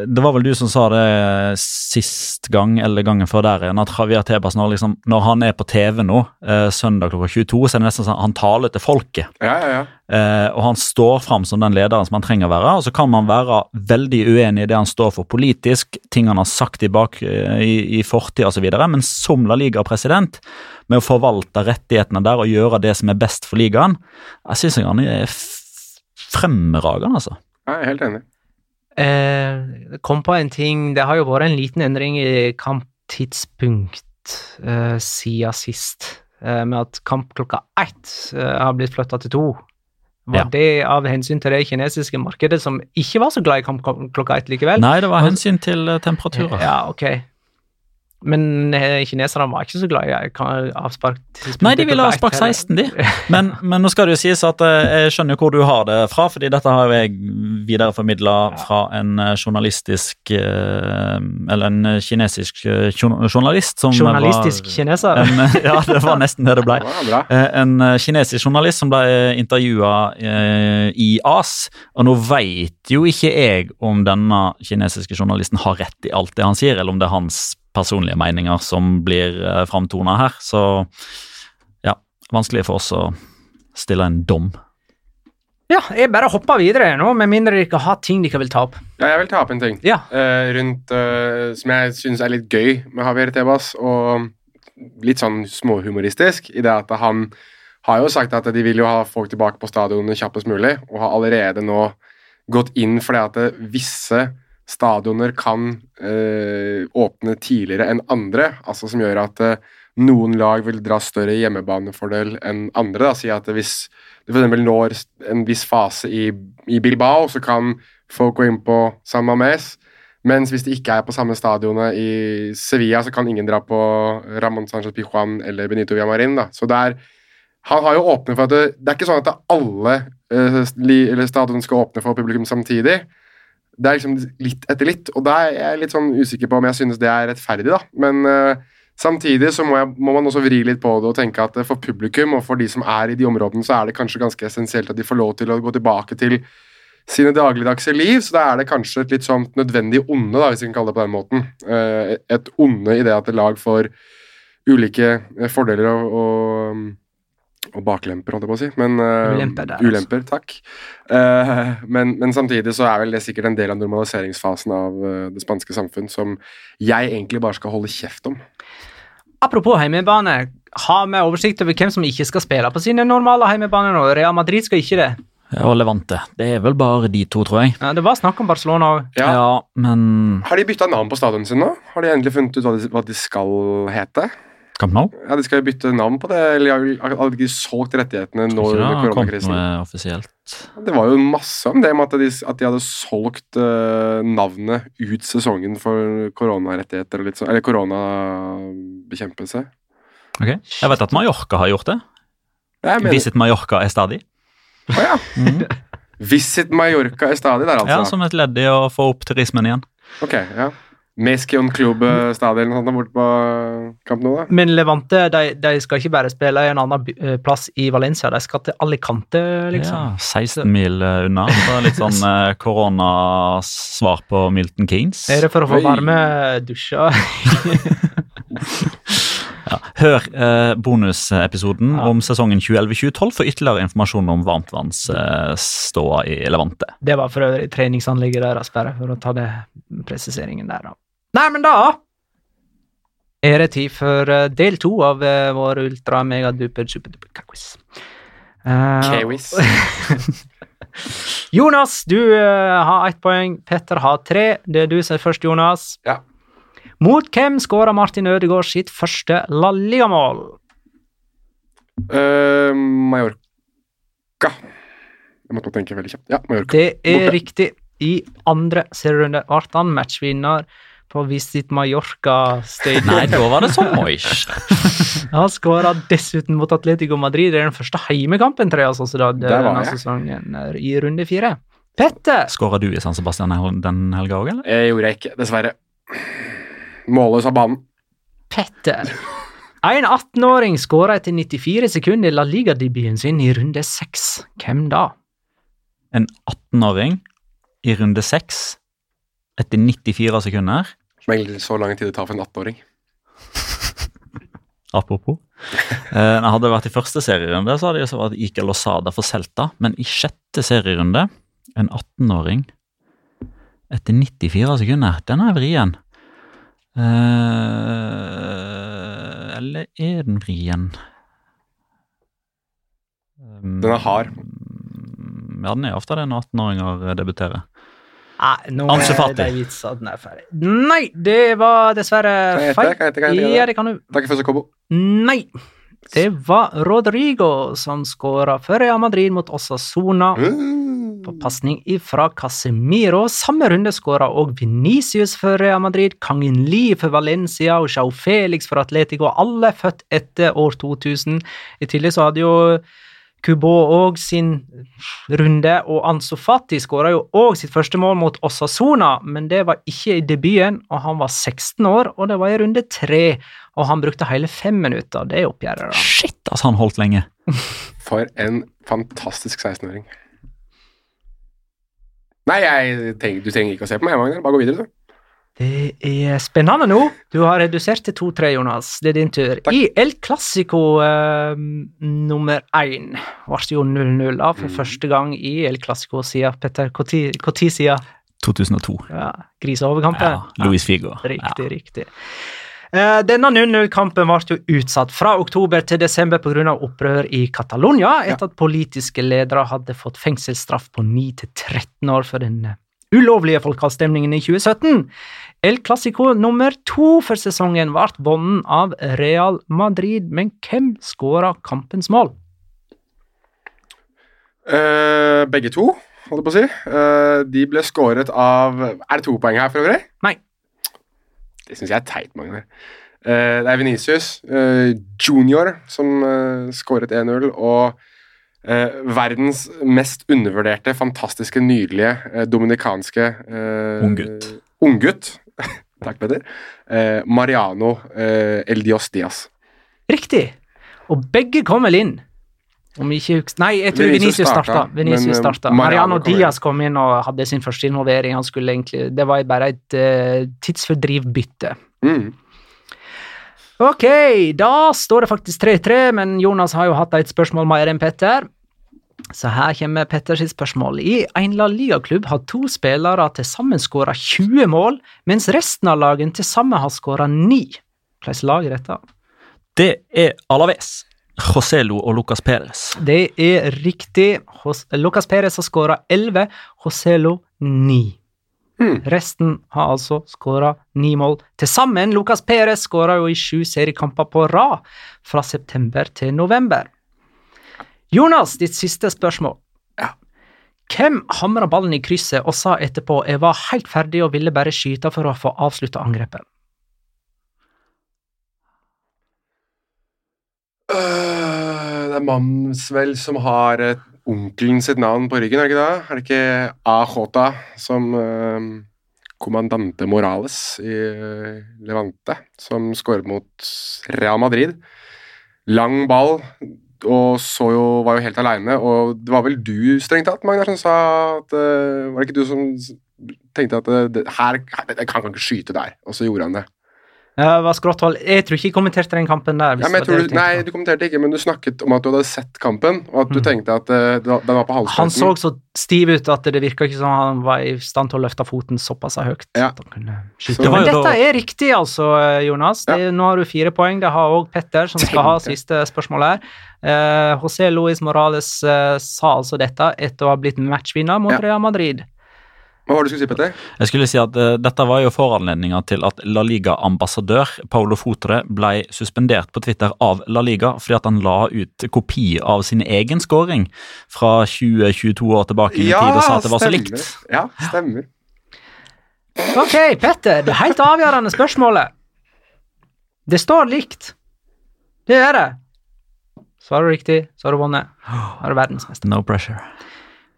Det var vel du som sa det sist gang, eller gangen før der igjen, at Javier Tebas når, liksom, når han er på TV nå, eh, søndag klokka 22, så er det nesten sånn han taler til folket. Ja, ja, ja. Eh, og han står fram som den lederen som han trenger å være. Og så kan man være veldig uenig i det han står for politisk, ting han har sagt i, bak, eh, i, i fortid osv., men som La Liga-president, med å forvalte rettighetene der og gjøre det som er best for ligaen, jeg syns han er fremragende, altså. Jeg er helt enig. Eh, kom på en ting Det har jo vært en liten endring i kamptidspunkt eh, siden sist, eh, med at kamp klokka ett eh, har blitt flytta til to. Var Ja. det av hensyn til det kinesiske markedet, som ikke var så glad i kamp klokka ett likevel? Nei, det var hensyn til eh, temperaturer. Ja, ok. Men eh, kineserne var ikke så glad i ka- avspark. Nei, de ville ha avspark 16, de. Men, men nå skal det jo sies at eh, jeg skjønner hvor du har det fra, fordi dette har jeg videreformidla fra en eh, journalistisk eh, Eller en eh, kinesisk eh, journalist som Journalistisk var, kineser. En, ja, det var nesten det det ble. Eh, En eh, kinesisk journalist som ble intervjua i AS. Og nå veit jo ikke jeg om denne kinesiske journalisten har rett i alt det han sier, eller om det er hans personlige meninger som blir uh, framtona her. Så ja, vanskelig for oss å stille en dom. Ja, jeg bare hopper videre nå, med mindre dere har ting dere vil ta opp. Ja, jeg vil ta opp en ting Ja. uh, rundt uh, som jeg syns er litt gøy med Javier Tebas, og litt sånn småhumoristisk, i det at han har jo sagt at de vil jo ha folk tilbake på stadionene kjappest mulig, og har allerede nå gått inn for det at visse stadioner kan eh, åpne tidligere enn andre, altså som gjør at eh, noen lag vil dra større hjemmebanefordel enn andre. Da. Si at hvis du f.eks. når en viss fase i, i Bilbao, så kan folk gå inn på San Mames. Mens hvis de ikke er på samme stadionet i Sevilla, så kan ingen dra på Ramón Sánchez Pijuan eller Benito Villamarin. Da. Så det er, han har jo åpnet for at det, det er ikke sånn at alle eh, stadionene skal åpne for publikum samtidig. Det er liksom litt etter litt, og da er jeg litt sånn usikker på om jeg synes det er rettferdig, da. Men uh, samtidig så må, jeg, må man også vri litt på det og tenke at eh, for publikum og for de som er i de områdene, så er det kanskje ganske essensielt at de får lov til å gå tilbake til sine dagligdagse liv, så da er det kanskje et litt sånn nødvendig onde, da, hvis vi kan kalle det på den måten. Uh, et onde i det at et lag får ulike fordeler og, og, og baklemper, holdt jeg på å si. Men, uh, Ulemper der, altså. Takk. Uh, men, men samtidig så er vel det sikkert en del av normaliseringsfasen av uh, det spanske samfunn som jeg egentlig bare skal holde kjeft om. Apropos heimebane, har vi oversikt over hvem som ikke skal spille på sine normale heimebaner nå? Real Madrid skal ikke det. Og Levante. Det er vel bare de to, tror jeg. Ja, det var snakk om Barcelona òg. Ja. Ja, men Har de bytta navn på stadionet sitt nå? Har de endelig funnet ut hva de, hva de skal hete? Camp Nou? Ja, De skal jo bytte navn på det, eller har har de ikke solgt rettighetene nå Tror ikke under det har kommet koronakrisen? Det var jo masse om det med at de, at de hadde solgt uh, navnet ut sesongen for koronarettigheter og litt sånn, eller koronabekjempelse. Ok. Jeg vet at Mallorca har gjort det. Mener, Visit Mallorca er stadig. Å ja. Visit Mallorca er stadig der, altså? Ja? Som et ledd i å få opp turismen igjen. Ok, ja. Meskion Club eh, stadion sånn, borte på Camp Nou. Men Levante de, de skal ikke bare spille i en annen eh, plass i Valencia, de skal til Alicante, liksom. Ja, 16 mil eh, unna. Så litt sånn eh, koronasvar på Milton Keynes. Er det for å få Oi. varme dusjer? Ja. Hør eh, bonusepisoden Ja. om sesongen 2011-2012 for ytterligere informasjon om varmtvannsståa i Levante. Det var for øvrig treningsanlegget deres, bare for å ta det presiseringen der, da. Nei, men da er det tid for eh, del to av eh, vår ultra megaduper superduper quiz. Eh, Kiwis. Jonas, du uh, har ett poeng. Petter har tre. Det er du som er først, Jonas. Ja. Mot hvem skåra Martin Ødegaard sitt første La Liga-mål? Eh, Mallorca. Jeg måtte tenke veldig kjapt. Ja, Mallorca. Det er Borte. riktig. I andre serierunde ble han matchvinner på Visit Mallorca Stadium. Nei, da var det sånn Moish. Han skåra dessuten mot Atletico Madrid. Det er den første heimekampen til Real Sociedad denne jeg. sesongen er i runde fire. Petter! Skåra du i San Sebastian den helga òg, eller? Jeg gjorde jeg ikke, dessverre. Målløs av banen. Petter. En 18-åring skåra etter 94 sekunder i La Liga-debuten sin i runde seks. Hvem da? En 18-åring i runde seks. Etter 94 sekunder. Som egentlig så lang tid det tar for en 18-åring. Apropos. Eh, hadde det vært i første serierunde, så hadde det jo vært Ikel og Sada for Celta. Men i sjette serierunde, en 18-åring etter 94 sekunder, den er vrien. Eh, eller er den vrien? Den er hard. Ja, den er ofte det når 18-åringer debuterer. Nei, nå Ansu er de vitsene er ferdig. Nei, det var dessverre feil. Kan jeg gjette? Kan jeg gjette? Ja, det kan du. Takk for Sokobo. Nei. Det var Rodrigo som skåra for Real Madrid mot Osasona Mm. på pasning ifra Casemiro. Samme runde skåra òg Venicius for Real Madrid, Kangin Li for Valencia og Jao Felix for Atletico, alle født etter år 2000. I tillegg så hadde jo Kubo òg sin runde, og Ansu Fati skåra jo òg sitt første mål mot Osasona, men det var ikke i debuten, og han var 16 år, og det var i runde tre, og han brukte hele fem minutter av det oppgjøret. da. Shit, altså, han holdt lenge. For en fantastisk 16-åring. Nei, jeg tenker, du trenger ikke å se på meg, Magnar. Bare gå videre, du. Det er spennende nå. Du har redusert til 2-3, Jonas. Det er din tur. Takk. I El Clásico uh, nummer én ble jo 0-0 av for Mm. første gang i El Clásico siden Petter. Når siden? 2002. Ja, griseoverkampen? Ja, Luis Figo. Riktig, riktig. Eh, Denne 0-0-kampen ble jo utsatt fra oktober til desember pga. opprør i Catalonia, etter at politiske ledere hadde fått fengselsstraff på 9-13 år for den eh, ulovlige folkeavstemningen i 2017. El Clásico nummer to for sesongen ble bonden av Real Madrid, men hvem skåra kampens mål? Uh, begge to, holdt jeg på å si. Uh, de ble skåret av Er det to poeng her, for øvrig? Nei. Det syns jeg er teit, Magnar. Uh, det er Venicius junior som skåret 1-0, og eh, verdens mest undervurderte, fantastiske, nydelige eh, dominikanske eh, Unggutt. Unggutt. Takk, Peder. Eh, Mariano eh, El Dios Diaz. Riktig! Og begge kom vel inn. Om ikke. Nei, jeg tror Venicius starta, eh, starta. Mariano Mariano kom. Diaz kom inn og hadde sin første involvering. Han skulle egentlig, det var bare et uh, tidsfordrivbytte. Mm. Ok, da står det faktisk 3-3, men Jonas har jo hatt et spørsmål mer enn Petter. Så her kommer Petters spørsmål. I en La Liga-klubb har to spillere til sammen skåra 20 mål, mens resten av lagene til sammen har skåra 9. Hvilket lag er dette? Det er Alaves. Joselo og Lucas Perez. Det er riktig. Lucas Perez har skåra 11, Joselo 9. Mm. Resten har altså skåra ni mål. Til sammen, Lucas Perez skåra jo i sju seriekamper på rad fra september til november. Jonas, ditt siste spørsmål. Ja. Hvem hamra ballen i krysset og sa etterpå 'jeg var helt ferdig og ville bare skyte for å få avslutta angrepet'? Uh, det er Mansvel som har eh, onkelen sitt navn på ryggen, er det ikke det? Er det ikke Ahota som uh, kommandante Morales i eh, Levante, som skåret mot Real Madrid? Lang ball, og så jo, var jo helt aleine, og det var vel du, strengt tatt, Magnar, som sa at eh, Var det ikke du som tenkte at eh, det, her, jeg kan ikke skyte der, og så gjorde han det? Ja, var skrått. Jeg tror ikke jeg kommenterte den kampen der. hvis Ja, det du, nei, du kommenterte ikke, men du snakket om at du hadde sett kampen, og at du Mm. tenkte at uh, den var på Han så så stiv ut at det virka ikke som han var i stand til å løfte foten såpass høyt. Ja. at han kunne skyte. Så- Det Men dette er riktig, altså, Jonas. Det, Nå har du fire poeng. Det har òg Petter, som skal ha siste spørsmål her. Uh, José Luis Morales uh, sa altså dette etter å ha blitt matchvinner mot Ja. Real Madrid. Hva var det du skulle si, Petter? Jeg skulle si at uh, Dette var jo foranledninga til at La Liga-ambassadør Paulo Fotre ble suspendert på Twitter av La Liga fordi at han la ut kopi av sin egen scoring fra 20-22 år tilbake i tid og sa at det var så likt. Ja, stemmer. Ok, Petter, det helt avgjørende spørsmålet. Det står likt. Det er det. Svarer du riktig, så har du vunnet. Da er du verdensmester. No pressure.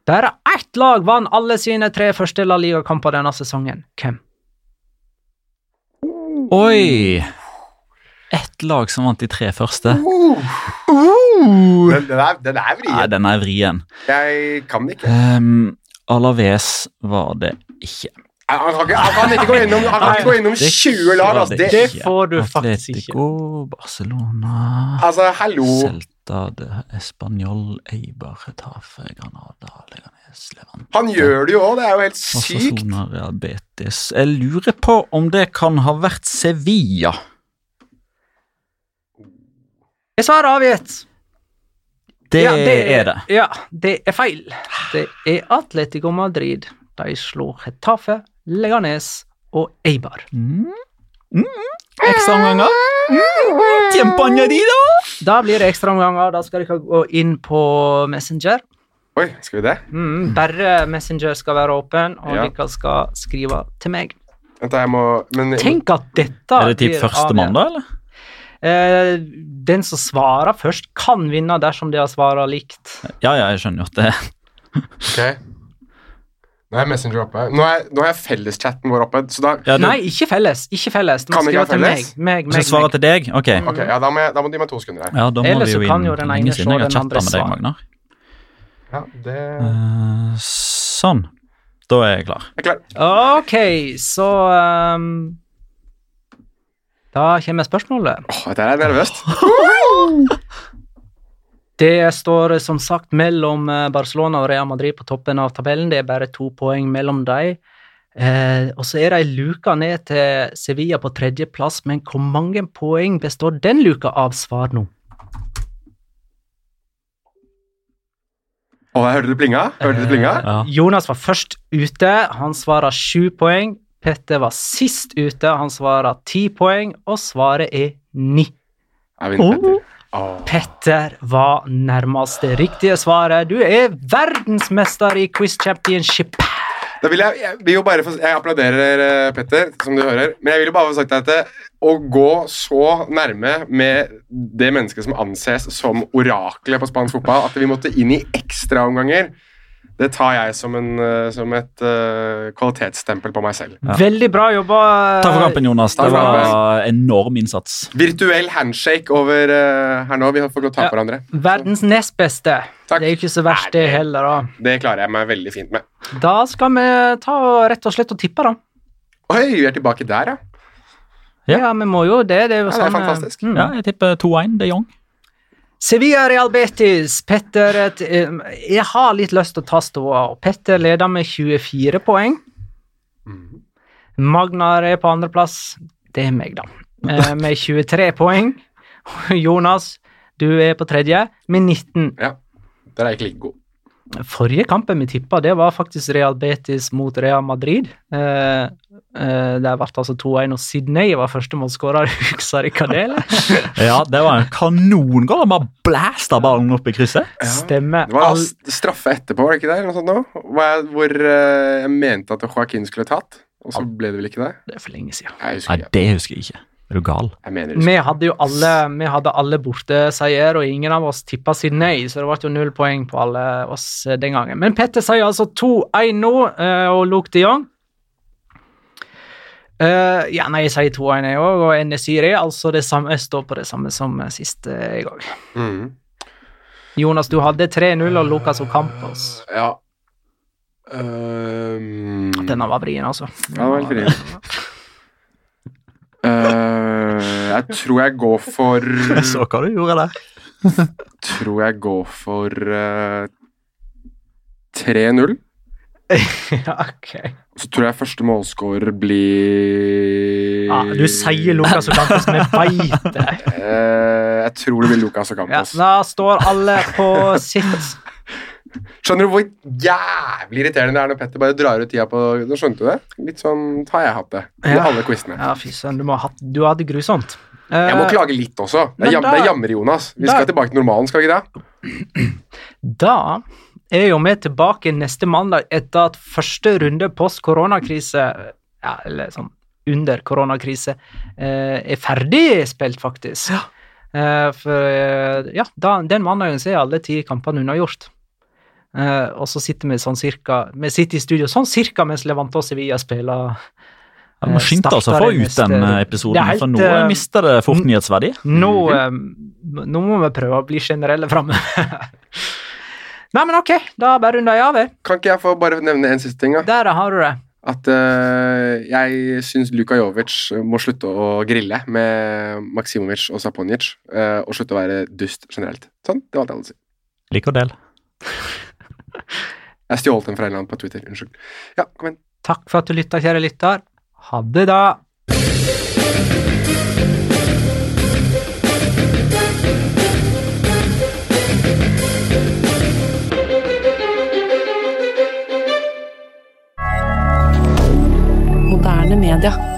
Bare ett lag vant alle sine tre første La Liga-kamper denne sesongen. Hvem? Oi! Ett lag som vant de tre første. Den, den, er, den er Nei, den er vrien. Jeg kan det ikke. Um, Alaves var det ikke. Han kan, ikke, han kan ikke gå innom, han kan ikke gå innom 20 lag. Altså. Det, Det får du faktisk ikke. Atletico, Barcelona altså, hallo. Celta, de Español, Eibar, Retafe, Granada, Leganes, Levante Han gjør det jo òg, det er jo helt sykt. Real Betis Jeg lurer på om det kan ha vært Sevilla. Jeg svarer avgitt. Det, Ja, er det. Ja, det er feil. Det er Atletico Madrid. De slår Getafe, Leganes og Eibar. Ekstraomganger. Tiempo añadido. Da blir det ekstraomganger. Da skal dere gå inn på Messenger. Oi, skal vi det? Mm, bare Messenger skal være åpen, og Ja. dere skal skrive til meg. Vent, jeg må men, Tenk at dette Er det typ første førstemann, da, eller? Eh, den som svarer først, kan vinne dersom de har svart likt. Ja, ja, jeg skjønner jo at det Ok. Nå er Messenger oppe. Nå er, nå er felleschatten vår oppe, så da ja, du, Nei, ikke felles. Ikke felles. Du må skrive til meg. felles? meg, meg, Skal jeg svare meg. til deg? Ok. okay ja, da må, jeg, da må du gi meg to sekunder her. Ja, da må Ellers vi jo kan inn jo den ene siden jeg har den chatta med deg, svar. Magnar. Ja, det Uh, sånn. Da er jeg klar. Jeg er klar. Ok, så um, Da kommer spørsmålet. Åh, dette er nervøst. Det står som sagt mellom eh, Barcelona og Real Madrid på toppen av tabellen. Det er bare to poeng mellom dem. Eh, og så er det ei luke ned til Sevilla på tredjeplass, men hvor mange poeng består den luka av? Svar nå. Åh, jeg hørte det plinga. Hørte du plinga? Ja. Jonas var først ute. Han svarer sju poeng. Petter var sist ute. Han svarer ti poeng, og svaret er ni. Jeg vinner, Petter. Åh. Petter var nærmest det riktige svaret. Du er verdensmester i Quiz Championship. Jeg, jeg jo bare jeg applauderer eh, Petter, som du hører, men jeg vil jo bare få sagt at det, å gå så nærme med det mennesket som anses som oraklet på spansk fotball, at vi måtte inn i ekstraomganger, det tar jeg som, en, eh, som et uh, kvalitetsstempel på meg selv. Veldig bra jobba. Takk for kampen, Jonas. Takk Det var enorm innsats. Virtuell handshake over uh, her nå. Vi har fått lov til å ta Ja. hverandre. Verdens nest beste. Takk. Det er ikke så verst, det heller. da. Det klarer jeg meg veldig fint med. Da skal vi ta rett og slett og tippe, da. Oi, vi er tilbake der, ja. Ja. Ja, vi må jo det. Det er jo Ja, det er sånn, eh, fantastisk. mm. Ja, jeg tipper 2-1 de Jong. Sevilla Real Betis. Petter Jeg har litt lyst til å ta ståa. Petter leder med 24 poeng. Magnar er på andreplass. Det er meg, da. Eh, Med 23 poeng. Jonas, du er på tredje med 19. ja. Der er jeg ikke like god. Forrige kampen vi tippa, det var faktisk Real Betis mot Real Madrid. Eh, eh, det ble altså 2-1, og Sydney var førstemålsskårer. Husker dere det? eller? Ja, det var en kanongål. Han bare blæsta ballen opp i krysset. Stemmer. Det var All, straffe etterpå, var det ikke det? eller Noe sånt nå? Hvor, hvor eh, jeg mente at Joaquin skulle tatt, og så ble det vel ikke det? det er for lenge siden. Nei, det husker jeg ikke. Er du gal? Jeg mener det. Vi hadde jo alle, vi hadde alle borteseier, og ingen av oss tippa nei så det ble jo null poeng på alle oss eh, den gangen. Men Petter sier altså 2-1 nå, eh, og Luke de Jong Uh, ja, nei, jeg sier 2-1 jeg òg, og Enesiri, altså det samme, jeg står på det samme som sist i jeg òg. Mhm. Jonas, du hadde 3-0 og Lucas Ocampos. Ja. Um, Denne var vrien, altså. Ja, det var helt vrien. Eh, jeg tror jeg går for Jeg Så hva du gjorde der. Tror jeg går for uh, 3-0. ja, ok. Så tror jeg første målscorer blir ah, du sier Lucas Ocampos, vi veit det. Eh, Jeg tror det blir Lucas Ja, Ocampos. da står alle på sitt. Skjønner du hvor jævlig irriterende det er når Petter bare drar ut tida på Nå skjønte du det? Litt sånn har jeg hatt det i Ja. alle quizene. Ja, fy søren, du, må ha hatt- du hadde grusomt. Jeg må Eh, klage litt også. Det men er, er jammer-Jonas. Vi da- skal tilbake til normalen, skal vi ikke det? Da er jo vi tilbake neste mandag etter at første runde post koronakrise, ja, eller sånn under koronakrise, eh, er ferdig spilt, faktisk. Ja. for eh, ja, da, den mandagen så er alle ti kampene unnagjort. Eh, og så sitter vi sånn cirka Vi sitter i studio sånn cirka mens Levante og Sevilla spiller. Uh, vi må skynde oss å få ut den eh, episoden, er for nå eh, mister det fort nyhetsverdi. Nå, eh, nå må vi prøve å bli generelle framme. Nei, men ok, da bare runder jeg av. Kan ikke jeg få bare nevne en siste ting? da? Der har du det. At uh, jeg syns Luka Jovic må slutte å grille med Maksimovic og Saponic, og slutte å være dust generelt. Sånn, det var alt jeg hadde å si. Lik og del. Jeg stjal den fra en eller annen på Twitter. Unnskyld. Ja, kom igjen. Takk for at du lytta, kjære lytter. Ha det, da. Moderne media.